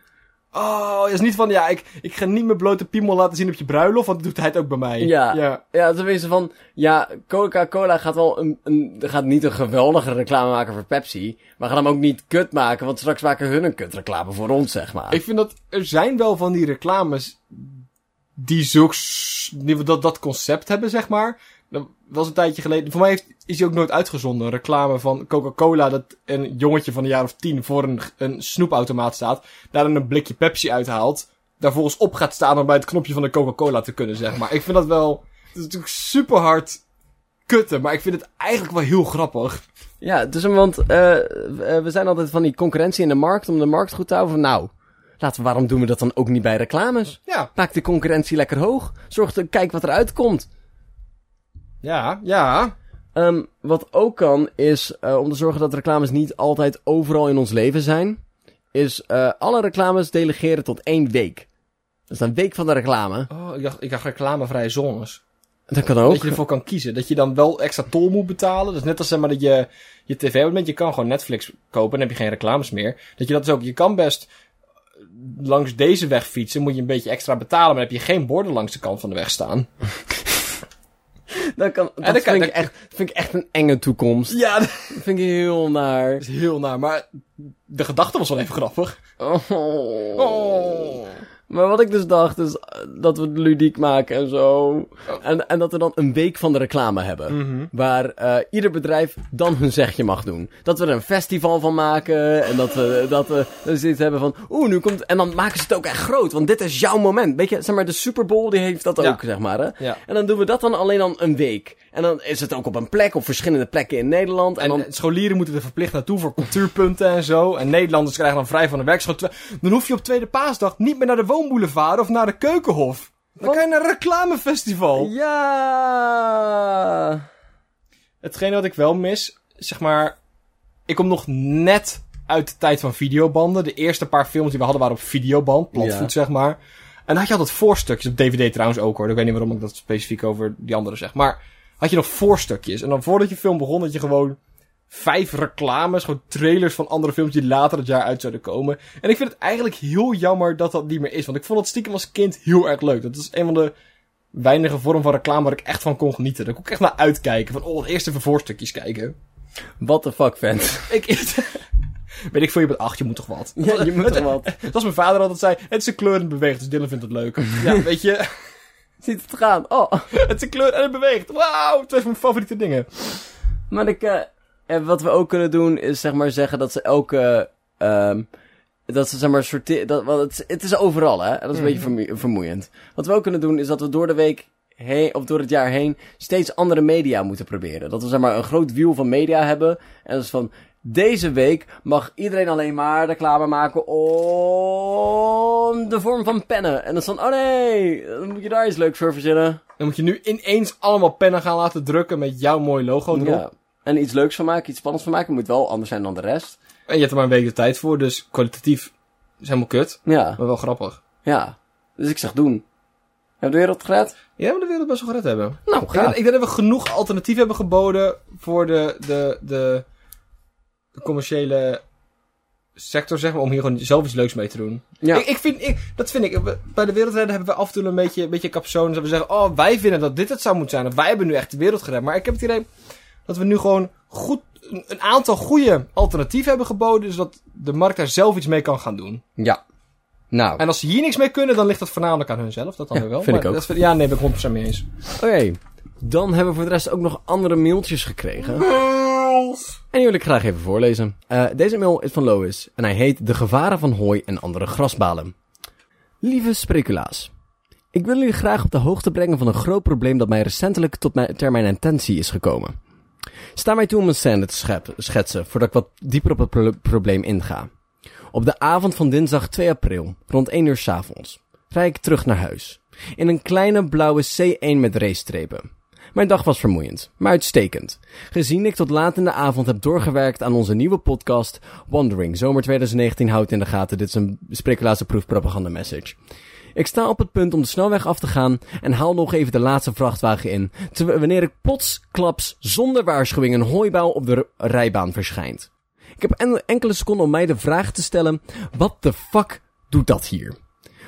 Oh, het is niet van... Ja, ik, ik ga niet mijn blote piemel laten zien op je bruiloft, want dat doet hij het ook bij mij. Ja. Ja. Ja, het is van... Ja, Coca-Cola gaat wel een, een... gaat niet een geweldige reclame maken voor Pepsi. Maar gaat hem ook niet kut maken, want straks maken hun een kut reclame voor ons, zeg maar. Ik vind dat er zijn wel van die reclames die zulks, die dat, dat concept hebben, zeg maar. Dat was een tijdje geleden. Voor mij heeft, is die ook nooit uitgezonden. Een reclame van Coca-Cola dat een jongetje van een jaar of tien voor een, een snoepautomaat staat. Daar dan een blikje Pepsi uithaalt. Daar volgens op gaat staan om bij het knopje van de Coca-Cola te kunnen, zeg maar. Ik vind dat wel, het is natuurlijk super hard kutten, maar ik vind het eigenlijk wel heel grappig. Ja, dus want eh, eh, we zijn altijd van die concurrentie in de markt om de markt goed te houden. Van, nou, laten we, waarom doen we dat dan ook niet bij reclames? Ja, Maak de concurrentie lekker hoog. Zorg kijk wat eruit komt. Ja, ja. Ehm, wat ook kan, is eh, om te zorgen dat reclames niet altijd overal in ons leven zijn. Is eh, alle reclames delegeren tot één week. Dat is een week van de reclame. Oh, ik dacht, ik dacht reclamevrije zones. Dat kan ook. Dat je ervoor kan kiezen. Dat je dan wel extra tol moet betalen. Dus net als zeg maar dat je je tv-abonnement, je kan gewoon Netflix kopen en heb je geen reclames meer. Dat je dat is ook, je kan best langs deze weg fietsen, moet je een beetje extra betalen, maar dan heb je geen borden langs de kant van de weg staan. Dat, kan, dat, vind, ik echt, vind ik echt een enge toekomst. Ja, dat Dat vind ik heel naar. is heel naar, maar de gedachte was wel even grappig. Oh. Oh. Maar wat ik dus dacht, is eh, dat we het ludiek maken en zo. En, en dat we dan een week van de reclame hebben. Mhm. Waar eh, ieder bedrijf dan hun zegje mag doen. Dat we er een festival van maken. En dat we, dat we dus iets hebben van... Oeh, nu komt... En dan maken ze het ook echt groot. Want dit is jouw moment. Weet je, zeg maar, de Super Bowl die heeft dat Ja. ook, zeg maar. Hè? Ja. En dan doen we dat dan alleen dan een week. En dan is het ook op een plek, op verschillende plekken in Nederland. En, En dan... scholieren moeten er verplicht naartoe voor cultuurpunten en zo. En Nederlanders krijgen dan vrij van de werkschool. Dan hoef je op tweede paasdag niet meer naar de woonboulevard of naar de keukenhof. Dan Wat? kan je naar een reclamefestival. Ja... Hetgene wat ik wel mis, zeg maar... Ik kom nog net uit de tijd van videobanden. De eerste paar films die we hadden waren op videoband. Platvoet, Ja. zeg maar. En dan had je altijd voorstukjes. Op DVD trouwens ook hoor. Ik weet niet waarom ik dat specifiek over die andere zeg. Maar had je nog voorstukjes. En dan voordat je film begon had je gewoon vijf reclames. Gewoon trailers van andere films die later het jaar uit zouden komen. En ik vind het eigenlijk heel jammer dat dat niet meer is. Want ik vond het stiekem als kind heel erg leuk. Dat is een van de weinige vormen van reclame waar ik echt van kon genieten. Daar kon ik echt naar uitkijken. Van, oh, eerst even voorstukjes kijken. What the fuck, vent. Ik, weet ik veel, je bent acht, je moet toch wat. Ja, je moet er wat. Zoals mijn vader altijd zei, het is een kleur en het beweegt, dus Dylan vindt het leuk. Ja, weet je, Ziet het gaan. Oh. het is een kleur en het beweegt. Wauw, twee van mijn favoriete dingen. Maar ik, eh, en wat we ook kunnen doen is zeg maar zeggen dat ze elke... ehm dat ze zeg maar sorteren... Dat, want het, is- het is overal hè. Dat is een beetje vermoe- vermoeiend. Wat we ook kunnen doen is dat we door de week heen, of door het jaar heen, steeds andere media moeten proberen. Dat we zeg maar een groot wiel van media hebben. En dat is van... Deze week mag iedereen alleen maar reclame maken om de vorm van pennen. En dan is van, oh nee, dan moet je daar iets leuks voor verzinnen. Dan moet je nu ineens allemaal pennen gaan laten drukken met jouw mooi logo erop. Ja. En iets leuks van maken, iets spannends van maken. Moet wel anders zijn dan de rest. En je hebt er maar een week de tijd voor, dus kwalitatief is helemaal kut. Ja, Maar wel grappig. ja. Dus ik zeg doen. Hebben we de wereld gered? Ja, maar de wereld best wel gered hebben. Nou, Ik denk, ik denk dat we genoeg alternatief hebben geboden voor de, de, de, de commerciële sector, zeg maar, om hier gewoon zelf iets leuks mee te doen. Ja. Ik, ik vind, ik, dat vind ik. we- Bij de wereldredden hebben we af en toe een beetje, een beetje capsones. Dat we zeggen, oh, wij vinden dat dit het zou moeten zijn. Of wij hebben nu echt de wereld gered. Maar ik heb het idee dat we nu gewoon goed, een, aantal goede alternatieven hebben geboden. Zodat de markt daar zelf iets mee kan gaan doen. Ja. Nou, En als ze hier niks mee kunnen, dan ligt dat voornamelijk aan hunzelf. Dat dan Ja, weer wel. vind ik Maar ook. dat is- ja, nee, ben ik 100% mee eens. oké. Dan hebben we voor de rest ook nog andere mailtjes gekregen. En die wil ik graag even voorlezen. Eh, deze mail is van Lois en hij heet De gevaren van hooi en andere grasbalen. Lieve speculaas. Ik wil jullie graag op de hoogte brengen van een groot probleem dat mij recentelijk tot mijn, ter mijn attentie is gekomen. Sta mij toe om een scène te schetsen voordat ik wat dieper op het pro- probleem inga. Op de avond van dinsdag 2 april, rond 1 uur 's avonds, rijd ik terug naar huis. In een kleine blauwe C1 met racestrepen. Mijn dag was vermoeiend, maar uitstekend. Gezien ik tot laat in de avond heb doorgewerkt aan onze nieuwe podcast Wandering. Zomer 2019 houdt in de gaten. Dit is een speculatie proof propaganda message. Ik sta op het punt om de snelweg af te gaan en haal nog even de laatste vrachtwagen in. Wanneer ik plotsklaps zonder waarschuwing een hooibouw op de rijbaan verschijnt. Ik heb en- enkele seconden om mij de vraag te stellen: wat de fuck doet dat hier?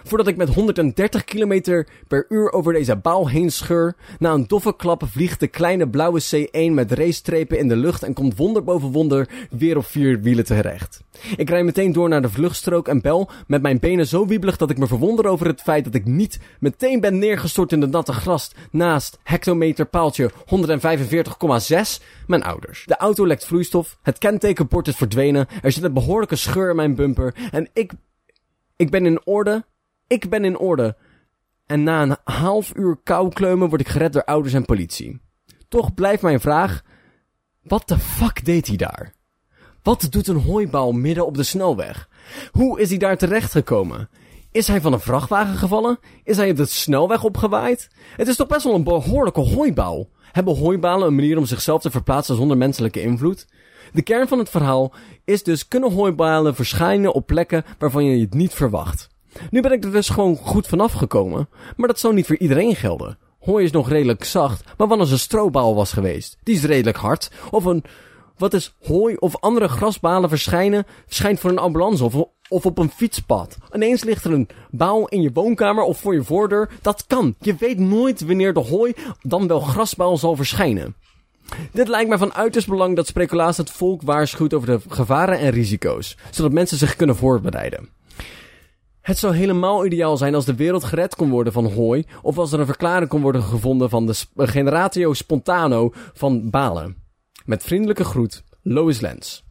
Voordat ik met 130 km per uur over deze bouw heen scheur, na een doffe klap vliegt de kleine blauwe C1 met racestrepen in de lucht en komt wonder boven wonder weer op vier wielen terecht. Ik rijd meteen door naar de vluchtstrook en bel met mijn benen zo wiebelig dat ik me verwonder over het feit dat ik niet meteen ben neergestort in de natte gras naast hectometer paaltje 145,6 mijn ouders. De auto lekt vloeistof, het kentekenbord is verdwenen, er zit een behoorlijke scheur in mijn bumper en ik, ik ben in orde ik ben in orde. En na een half uur koukleumen word ik gered door ouders en politie. Toch blijft mijn vraag: wat de fuck deed hij daar? Wat doet een hooibal midden op de snelweg? Hoe is hij daar terechtgekomen? Is hij van een vrachtwagen gevallen? Is hij op de snelweg opgewaaid? Het is toch best wel een behoorlijke hooibouw. Hebben hooibalen een manier om zichzelf te verplaatsen zonder menselijke invloed? De kern van het verhaal is dus kunnen hooibalen verschijnen op plekken waarvan je het niet verwacht. Nu ben ik er dus gewoon goed vanaf gekomen, maar dat zou niet voor iedereen gelden. Hooi is nog redelijk zacht, maar wat als een was geweest? Die is redelijk hard. Of een, wat is hooi of andere grasbalen verschijnen, verschijnt voor een ambulance of, of op een fietspad. Ineens ligt er een baal in je woonkamer of voor je voordeur. Dat kan. Je weet nooit wanneer de hooi dan wel grasbaal zal verschijnen. Dit lijkt mij van uiterst belang dat speculaas het volk waarschuwt over de gevaren en risico's, zodat mensen zich kunnen voorbereiden. Het zou helemaal ideaal zijn als de wereld gered kon worden van hooi, of als er een verklaring kon worden gevonden van de sp- generatio spontano van balen. Met vriendelijke groet, Lois Lens.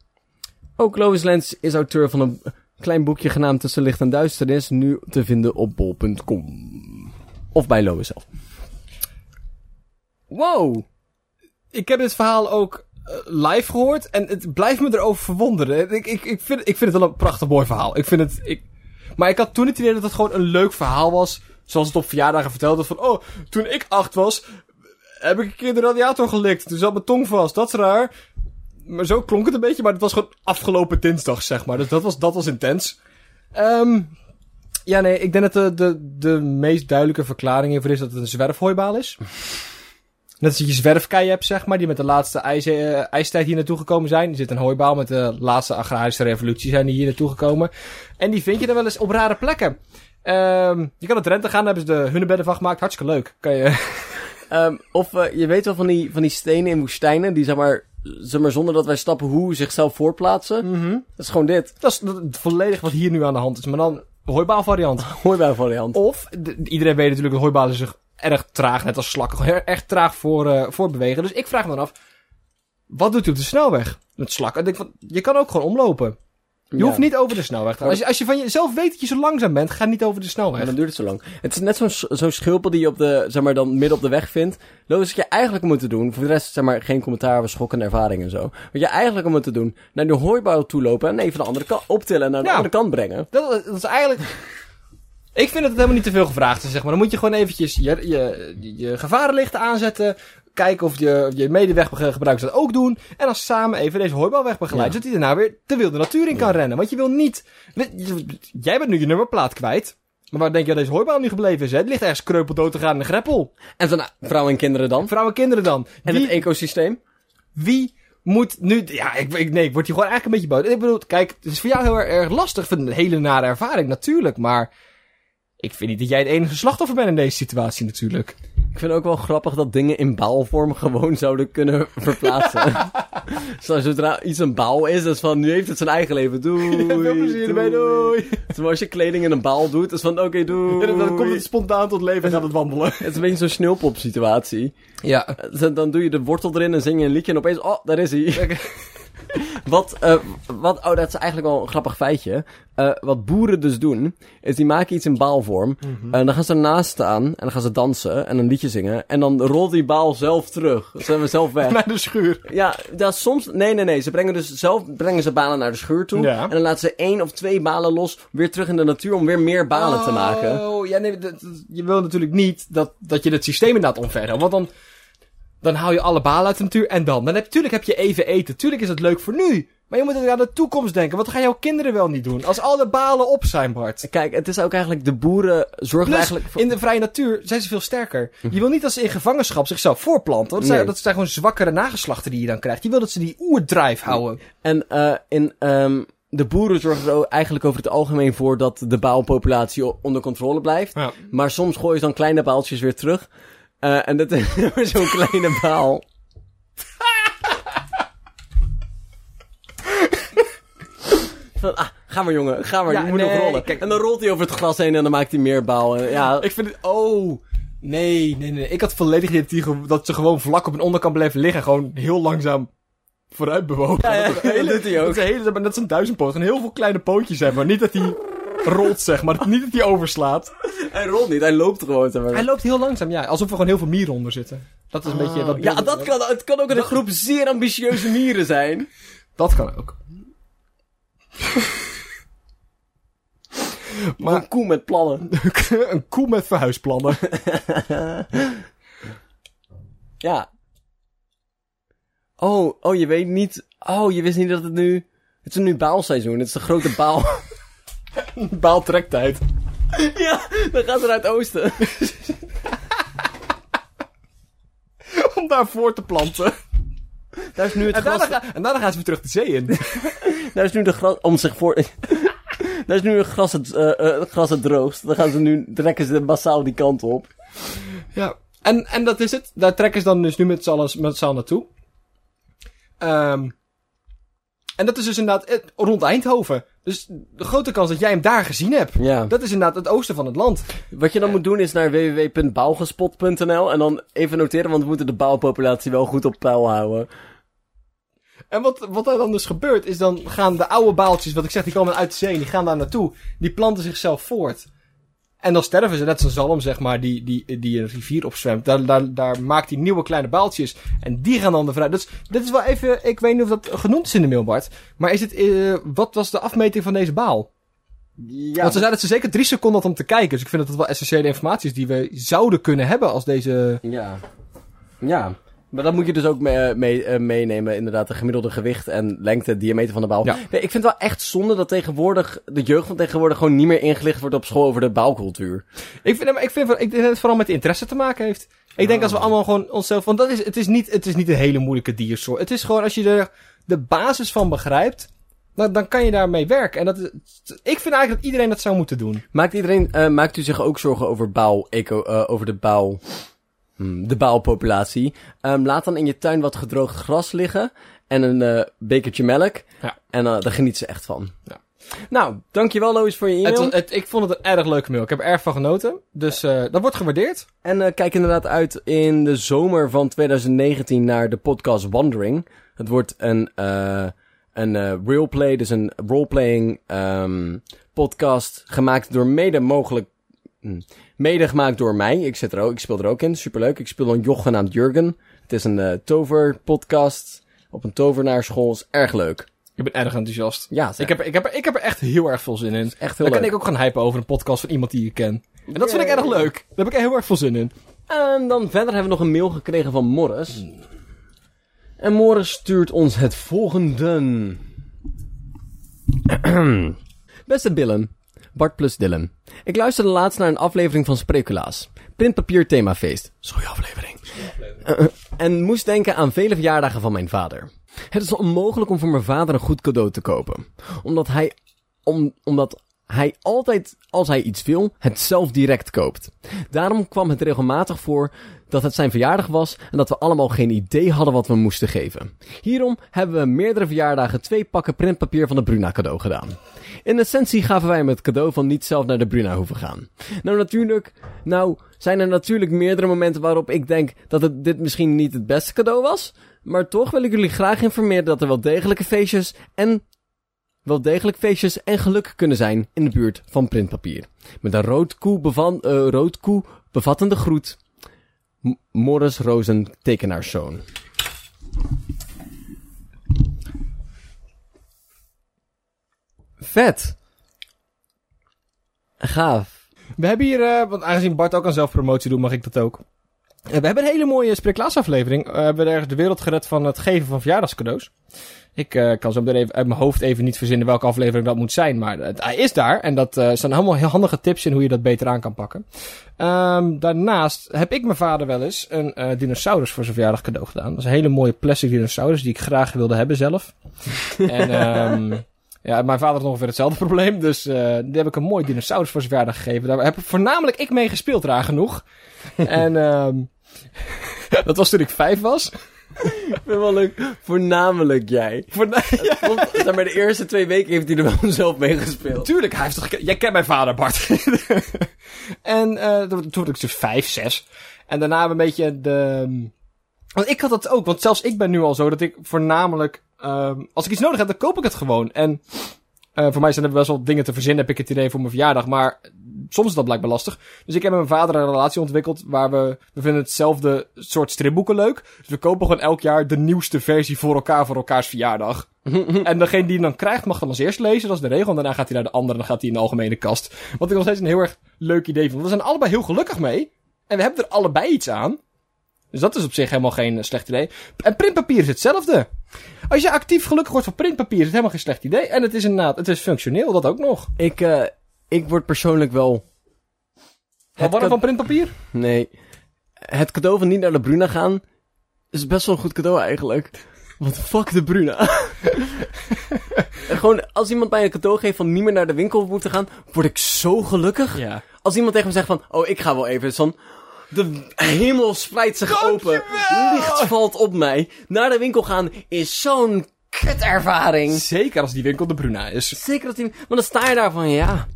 Ook Lois Lens is auteur van een klein boekje genaamd Tussen Licht en Duisternis, nu te vinden op bol.com. Of bij Lois zelf. Wow! Ik heb dit verhaal ook eh, live gehoord en het blijft me erover verwonderen. Ik, ik, ik, vind, ik vind het wel een prachtig mooi verhaal. Ik vind het... Ik... Maar ik had toen het idee dat het gewoon een leuk verhaal was. Zoals het op verjaardagen verteld werd van... Oh, toen ik acht was, heb ik een keer de radiator gelikt. Toen zat mijn tong vast. Dat is raar. Maar zo klonk het een beetje. Maar het was gewoon afgelopen dinsdag, zeg maar. Dus dat was, dat was intens. Ehm ja, nee, ik denk dat de, de, de meest duidelijke verklaring hiervoor is dat het een zwerfhooibaal is. Net als je zwerfkeien hebt, zeg maar, die met de laatste ijs, eh, ijstijd hier naartoe gekomen zijn. Er zit een hooibaal met de laatste agrarische revolutie zijn die hier naartoe gekomen. En die vind je dan wel eens op rare plekken. Ehm je kan naar Drenthe gaan, daar hebben ze de hunnebedden van gemaakt. Hartstikke leuk. Kan je... Ehm, of eh, je weet wel van die, van die stenen in woestijnen, die zeg maar, zeg maar zonder dat wij stappen hoe zichzelf voortplaatsen. Dat is gewoon dit. dat, is, dat volledig wat hier nu aan de hand is. Maar dan hooibaal variant. Hooibouw variant. Of, de- iedereen weet natuurlijk dat hooibalen zich erg traag, net als slakken, erg traag voor, eh voor bewegen. Dus ik vraag me dan af, wat doet u op de snelweg met slakken? Ik denk van, je kan ook gewoon omlopen. Je Ja. hoeft niet over de snelweg te gaan. Als je, als je van jezelf weet dat je zo langzaam bent, ga niet over de snelweg. dan duurt het zo lang. Het is net zo'n zo'n schulpel die je op de, zeg maar, dan midden op de weg vindt. Loos, wat je eigenlijk moet doen, voor de rest, zeg maar, geen commentaar over schokkende ervaring en zo. Wat je eigenlijk moet doen, naar de hooibouw toe lopen en even de andere kant optillen en naar de Ja. andere kant brengen. Dat, dat is eigenlijk... Ik vind dat het helemaal niet te veel gevraagd is, zeg maar. Dan moet je gewoon eventjes je, je, je gevarenlichten aanzetten. Kijken of je, je medeweggebruikers dat ook doen. En dan samen even deze hooibal wegbegeleiden. Ja. Zodat hij daarna weer de wilde natuur in kan rennen. Want je wil niet... Jij bent nu je nummerplaat kwijt. Maar waar denk je dat deze hooibal nu gebleven is? Hè? Het ligt ergens kreupeldood te gaan in de greppel. En van vrouwen en kinderen dan? Vrouwen en kinderen dan. En Wie- het ecosysteem? wie moet nu... Ja, ik, ik, nee, ik word hier gewoon eigenlijk een beetje boos. Ik bedoel, kijk, het is voor jou heel erg, erg lastig. Ik vind een hele nare ervaring, natuurlijk. Maar ik vind niet dat jij het enige slachtoffer bent in deze situatie, natuurlijk. Ik vind ook wel grappig dat dingen in baalvorm gewoon zouden kunnen verplaatsen. Zo, zodra iets een baal is, dat is van, nu heeft het zijn eigen leven. Doei. Veel plezier ermee, doei. Terwijl als je kleding in een baal doet, is van, oké, doei. En dan komt het spontaan tot leven en gaat het wandelen. Het is een beetje zo'n sneeuwpop situatie. Ja. Dan dan doe je de wortel erin en zing je een liedje en opeens, oh, daar is hij. Wat, eh, wat, oh, dat is eigenlijk wel een grappig feitje. Eh, wat boeren dus doen, is die maken iets in baalvorm. En dan gaan ze ernaast staan en dan gaan ze dansen en een liedje zingen. En dan rolt die baal zelf terug. Ze zijn we zelf weg. Naar de schuur. Ja, dat soms... Nee, nee, nee. Ze brengen dus zelf brengen ze balen naar de schuur toe. Ja. En dan laten ze één of twee balen los, weer terug in de natuur om weer meer balen te maken. Oh, ja, nee, dat- dat- je wil natuurlijk niet dat, dat je het systeem inderdaad omvergt. Want dan, dan haal je alle balen uit de natuur en dan. dan heb, tuurlijk heb je even eten. Tuurlijk is het leuk voor nu. Maar je moet ook aan de toekomst denken. Wat gaan jouw kinderen wel niet doen? Als al de balen op zijn, Bart. Kijk, het is ook eigenlijk de boeren zorgen Plus, eigenlijk voor... in de vrije natuur zijn ze veel sterker. Je wil niet dat ze in gevangenschap zichzelf voorplanten. Want dat zijn, Nee. dat zijn gewoon zwakkere nageslachten die je dan krijgt. Je wil dat ze die oerdrive houden. En eh in, ehm de boeren zorgen er eigenlijk over het algemeen voor dat de baalpopulatie onder controle blijft. Ja. Maar soms gooien ze dan kleine baaltjes weer terug. Eh, en dat is zo'n kleine baal. Van, ah, ga maar jongen, ga maar, Ja, je moet nee, nog rollen. kijk- en dan rolt hij over het gras heen en dan maakt hij meer baal. En ja, Ik vind het... Oh... Nee, nee, nee. Ik had volledig het idee dat ze gewoon vlak op een onderkant bleven liggen. en Gewoon heel langzaam vooruit bewogen. Ja, ja, dat, een hele, dat doet hij ook. Dat, een hele, duizendpoot. Gewoon heel veel kleine pootjes hebben. Maar niet dat hij rolt, zeg maar. Niet dat hij overslaat. hij rolt niet, hij loopt gewoon. zeg maar. Hij loopt heel langzaam, ja. Alsof er gewoon heel veel mieren onder zitten. Dat is een beetje... Dat Oh, ja, dat kan, het kan ook een groep zeer ambitieuze mieren zijn. Dat kan ook. Maar een koe met plannen. een koe met verhuisplannen. Ja. Oh, oh, je weet niet. Oh, je wist niet dat het nu. Het is nu baalseizoen. Het is de grote baal. Baaltrektijd. ja, dan gaan ze naar het oosten. Om daar voor te planten. Daar is nu het En daarna, gras. ga- en daarna gaan ze weer terug de zee in. Daar is nu de gras. Om zich voor. Daar is nu het gras het, eh, eh, het gras het droogst. Dan gaan ze nu. Trekken ze massaal die kant op. Ja, en, en dat is het. Daar trekken ze dan dus nu met z'n allen, met z'n allen naartoe. Ehm en dat is dus inderdaad eh, rond Eindhoven. Dus de grote kans dat jij hem daar gezien hebt. Ja. Dat is inderdaad het oosten van het land. Wat je dan moet doen is naar www.bouwgespot.nl en dan even noteren, want we moeten de bouwpopulatie wel goed op peil houden. En wat, wat er dan dus gebeurt, is dan gaan de oude baaltjes, wat ik zeg, die komen uit de zee, en die gaan daar naartoe. Die planten zichzelf voort. En dan sterven ze, net als een zalm, zeg maar, die, die, die een rivier opzwemt. Daar, daar, daar maakt hij nieuwe kleine baaltjes. En die gaan dan de vrij. Dus dit is wel even, ik weet niet of dat genoemd is in de mail, Bart. Maar is het, eh, wat was de afmeting van deze baal? Ja. Want ze zeiden dat ze zeker drie seconden had om te kijken. Dus ik vind dat dat wel essentiële informatie is die we zouden kunnen hebben als deze... Ja. Ja. Maar dat moet je dus ook mee, mee, eh, meenemen, inderdaad, de gemiddelde gewicht en lengte, diameter van de bouw. Ja. Nee, ik vind het wel echt zonde dat tegenwoordig, de jeugd van tegenwoordig gewoon niet meer ingelicht wordt op school over de bouwcultuur. Ik vind, ik vind ik denk dat het vooral met interesse te maken heeft. Ik denk als we allemaal gewoon onszelf... Want dat is, het, is niet, het is niet een hele moeilijke diersoort. Het is gewoon als je er de basis van begrijpt... Dan, dan kan je daarmee werken. En dat is, ik vind eigenlijk dat iedereen dat zou moeten doen. Maakt iedereen, eh, maakt u zich ook zorgen over bouw, eco, eh, over de bouw, de bouwpopulatie? Ehm, laat dan in je tuin wat gedroogd gras liggen en een eh, bekertje melk. Ja. En eh, daar geniet ze echt van. Ja. Nou, dankjewel Lois voor je Het, e-mail. was- het, ik vond het een erg leuke mail. Ik heb er erg van genoten. Dus eh, dat wordt gewaardeerd. En kijk inderdaad uit in de zomer van 2019 naar de podcast Wandering. Het wordt een, een roleplay, dus een roleplaying ehm podcast gemaakt door mede mogelijk... hm, mede gemaakt door mij. Ik, zit er ook, ik speel er ook in, superleuk. Ik speel een joch genaamd Jurgen. Het is een eh tover podcast op een tovenaarschool. Is erg leuk. Ik ben erg enthousiast. Ja, Ik heb, er- ik, heb er, ik heb er echt heel erg veel zin in. echt heel Dan kan leuk. ik ook gaan hypen over een podcast van iemand die ik ken. En dat vind ik erg leuk. Daar heb ik heel erg veel zin in. En dan verder hebben we nog een mail gekregen van Morris. En Morris stuurt ons het volgende. Beste Dylan, Bart plus Dylan. Ik luisterde laatst naar een aflevering van Spreculaas. Printpapier themafeest. Goeie aflevering. Eh, en moest denken aan vele verjaardagen van mijn vader. Het is onmogelijk om voor mijn vader een goed cadeau te kopen. Omdat hij, om, omdat hij altijd, als hij iets wil, het zelf direct koopt. Daarom kwam het regelmatig voor dat het zijn verjaardag was en dat we allemaal geen idee hadden wat we moesten geven. Hierom hebben we meerdere verjaardagen twee pakken printpapier van de Bruna cadeau gedaan. In essentie gaven wij hem het cadeau van niet zelf naar de Bruna hoeven gaan. Nou natuurlijk, nou zijn er natuurlijk meerdere momenten waarop ik denk dat het dit misschien niet het beste cadeau was. Maar toch wil ik jullie graag informeren dat er wel degelijke feestjes en wel degelijk feestjes en geluk kunnen zijn in de buurt van printpapier. Met een rood koe, bevan, koe bevattende groet. Morris Rosen, tekenaarszoon. Vet. Gaaf. We hebben hier, eh, want aangezien Bart ook aan zelfpromotie doet, mag ik dat ook. Eh, we hebben een hele mooie Spreeklaas-aflevering. Eh, we hebben ergens de wereld gered van het geven van verjaardagscadeaus. Ik kan zo meteen even uit mijn hoofd even niet verzinnen welke aflevering dat moet zijn. Maar het, hij is daar. En dat zijn allemaal heel handige tips in hoe je dat beter aan kan pakken. Ehm, daarnaast heb ik mijn vader wel eens een dinosaurus voor zijn verjaardag cadeau gedaan. Dat is een hele mooie plastic dinosaurus die ik graag wilde hebben zelf. en ehm ja, mijn vader had ongeveer hetzelfde probleem. Dus eh die heb ik een mooi dinosaurus voor zijn verjaardag gegeven. Daar heb voornamelijk ik mee gespeeld, raar genoeg. en ehm dat was toen ik vijf was. Ik vind wel leuk. Voornamelijk jij. Voorna- ja, Want, zeg maar, de eerste twee weken heeft hij er wel zelf mee gespeeld. Tuurlijk, hij heeft toch... Jij kent mijn vader, Bart. en eh toen toen was ik dus vijf, zes. En daarna een beetje de... Want ik had dat ook, want zelfs ik ben nu al zo dat ik voornamelijk... ehm, als ik iets nodig heb, dan koop ik het gewoon. En eh, voor mij zijn er best wel dingen te verzinnen, heb ik het idee voor mijn verjaardag. Maar soms is dat blijkbaar lastig. Dus ik heb met mijn vader een relatie ontwikkeld waar we... We vinden hetzelfde soort stripboeken leuk. Dus we kopen gewoon elk jaar de nieuwste versie voor elkaar voor elkaars verjaardag. En degene die hem dan krijgt, mag dan als eerst lezen. Dat is de regel. En daarna gaat hij naar de andere en dan gaat hij in de algemene kast. Wat ik nog steeds een heel erg leuk idee vind. We zijn allebei heel gelukkig mee. En we hebben er allebei iets aan. Dus dat is op zich helemaal geen slecht idee. En printpapier is hetzelfde. Als je actief gelukkig wordt van printpapier, is het helemaal geen slecht idee. En het is inderdaad, het is functioneel, dat ook nog. Ik, eh, ik word persoonlijk wel... Wat cade- van printpapier? Nee. Het cadeau van niet naar de Bruna gaan... is best wel een goed cadeau eigenlijk. Want fuck de Bruna. Gewoon, als iemand mij een cadeau geeft van niet meer naar de winkel moeten gaan... word ik zo gelukkig. Ja. Als iemand tegen me zegt van... oh, ik ga wel even. van... De hemel spreidt zich open. Licht valt op mij. Naar de winkel gaan is zo'n kutervaring. Zeker als die winkel de Bruna is. Zeker dat die... Maar dan sta je daar van, ja...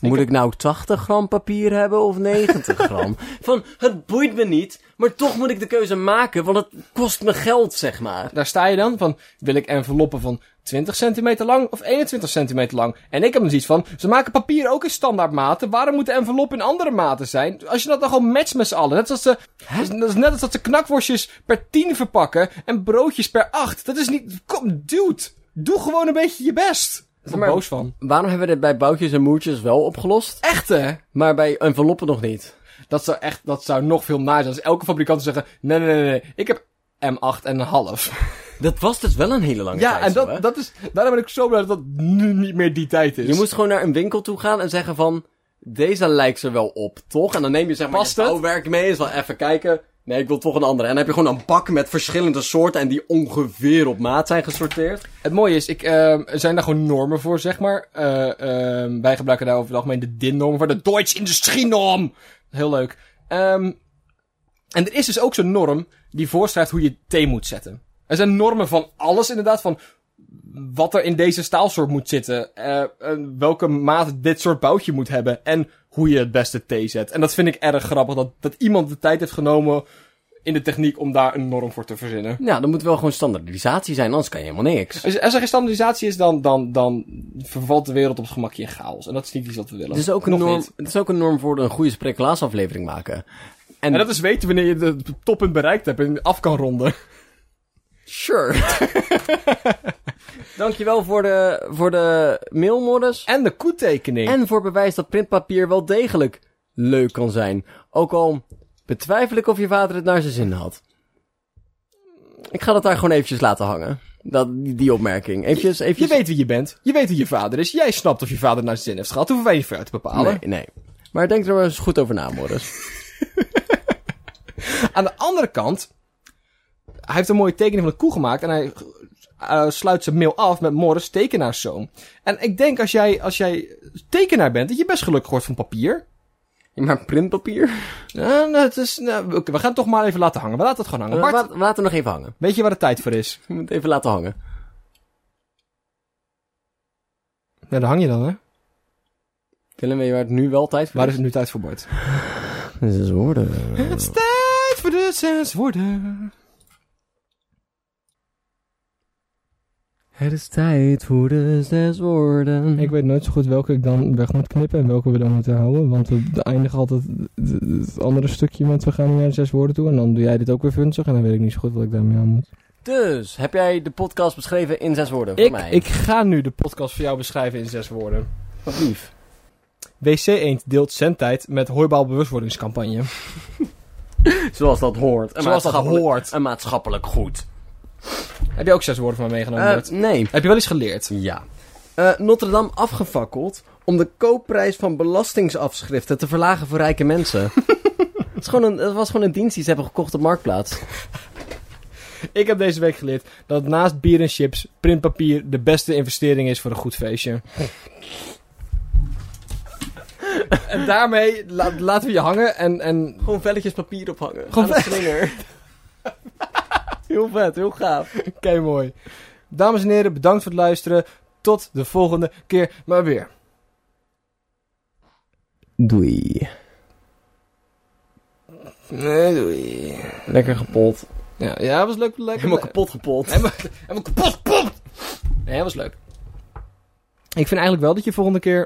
Moet ik nou 80 gram papier hebben of 90 gram? Van, het boeit me niet, maar toch moet ik de keuze maken, want het kost me geld, zeg maar. Daar sta je dan van, wil ik enveloppen van 20 centimeter lang of 21 centimeter lang? En ik heb dus iets van, ze maken papier ook in standaardmaten. Waarom moeten enveloppen in andere maten zijn? Als je dat dan gewoon matcht met z'n allen. Net als ze, dat is net als dat ze knakworstjes per 10 verpakken en broodjes per 8. Dat is niet, kom, dude. Doe gewoon een beetje je best. Ben boos van. Waarom hebben we dit bij boutjes en moertjes wel opgelost, Echt hè? maar bij enveloppen nog niet? Dat zou echt, dat zou nog veel naar zijn. Als elke fabrikant zou zeggen, nee, nee, nee, nee, ik heb M8 en een half. Dat was dus wel een hele lange Ja, tijd en zo, hè? dat, dat is, daarom ben ik zo blij dat dat nu niet meer die tijd is. Je moest gewoon naar een winkel toe gaan en zeggen van... Deze lijkt er wel op, toch? En dan neem je zeg maar Past je het? mee. Is wel even kijken. Nee, ik wil toch een andere. En dan heb je gewoon een bak met verschillende soorten... en die ongeveer op maat zijn gesorteerd. Het mooie is, ik, ehm, er zijn daar gewoon normen voor, zeg maar. Ehm, wij gebruiken daar over het algemeen de DIN-norm voor, de Deutsch Industrienorm. Heel leuk. Ehm, en er is dus ook zo'n norm die voorschrijft hoe je thee moet zetten. Er zijn normen van alles inderdaad, van wat er in deze staalsoort moet zitten. eh, eh, welke maat dit soort boutje moet hebben. En hoe je het beste thee zet. En dat vind ik erg grappig, dat, dat iemand de tijd heeft genomen in de techniek om daar een norm voor te verzinnen. Ja, dan moet wel gewoon standaardisatie zijn, anders kan je helemaal niks. Als, als er geen standaardisatie is, dan, dan, dan vervalt de wereld op het gemakje in chaos. En dat is niet iets wat we willen. Het is ook een Nog norm, niet. het is ook een norm voor een goede spreeklaasaflevering maken. En, En dat is weten wanneer je de toppunt bereikt hebt en af kan ronden. Sure. Dankjewel voor de, voor de mailmodus. En de koetekening. En voor bewijs dat printpapier wel degelijk leuk kan zijn. Ook al betwijfel ik of je vader het naar zijn zin had. Ik ga dat daar gewoon eventjes laten hangen. Dat, die, die opmerking. Eventjes, Je eventjes... weet wie je bent. Je weet wie je vader is. Jij snapt of je vader naar zijn zin heeft gehad. Hoeven wij je voor uit te bepalen. Nee, nee. Maar denk er maar eens goed over na, Morris. Aan de andere kant, hij heeft een mooie tekening van een koe gemaakt en hij eh, sluit zijn mail af met Morris tekenaarszoon. En ik denk als jij, als jij tekenaar bent, dat je best gelukkig wordt van papier. Maar printpapier? Ja, nou, het is, nou, oké, we gaan het toch maar even laten hangen. We laten het gewoon hangen. Uh, Bart, we laten nog even hangen. weet je waar de tijd voor is? We moeten even laten hangen. Ja, daar hang je dan, hè? Willem, weet je waar het nu wel tijd voor Waar is het nu tijd voor, Bart? Het is woorden. Het is tijd voor de zes woorden. Het is tijd voor de zes woorden. Ik weet nooit zo goed welke ik dan weg moet knippen en welke we dan moeten houden. Want we eindigen altijd het- andere stukje met we gaan nu naar de zes woorden toe. En dan doe jij dit ook weer funzig en dan weet ik niet zo goed wat ik daarmee aan moet. Dus, heb jij de podcast beschreven in zes woorden voor Ik, mij? ik ga nu de podcast voor jou beschrijven in zes woorden. Wat lief. WC Eend deelt zendtijd met hooibaal bewustwordingscampagne. Zoals dat hoort. Een Zoals dat hoort. Een maatschappelijk goed. Heb je ook zes woorden van meegenomen? Eh, Bert? nee. Heb je wel iets geleerd? Ja. Eh, Notre Dame afgefakkeld om de koopprijs van belastingsafschriften te verlagen voor rijke mensen. Het, is gewoon een, het was gewoon een dienst die ze hebben gekocht op Marktplaats. Ik heb deze week geleerd dat naast bier en chips printpapier de beste investering is voor een goed feestje. en daarmee la- laten we je hangen en, en Gewoon velletjes papier ophangen. Gewoon Aan een slinger. Heel vet, heel gaaf. Kei mooi. Dames en heren, bedankt voor het luisteren. Tot de volgende keer maar weer. Doei. Nee, doei. Lekker gepot. Ja, ja, was leuk. leuk Helemaal kapot gepot. Helemaal, helemaal kapot, kapot. Nee, dat was leuk. Ik vind eigenlijk wel dat je volgende keer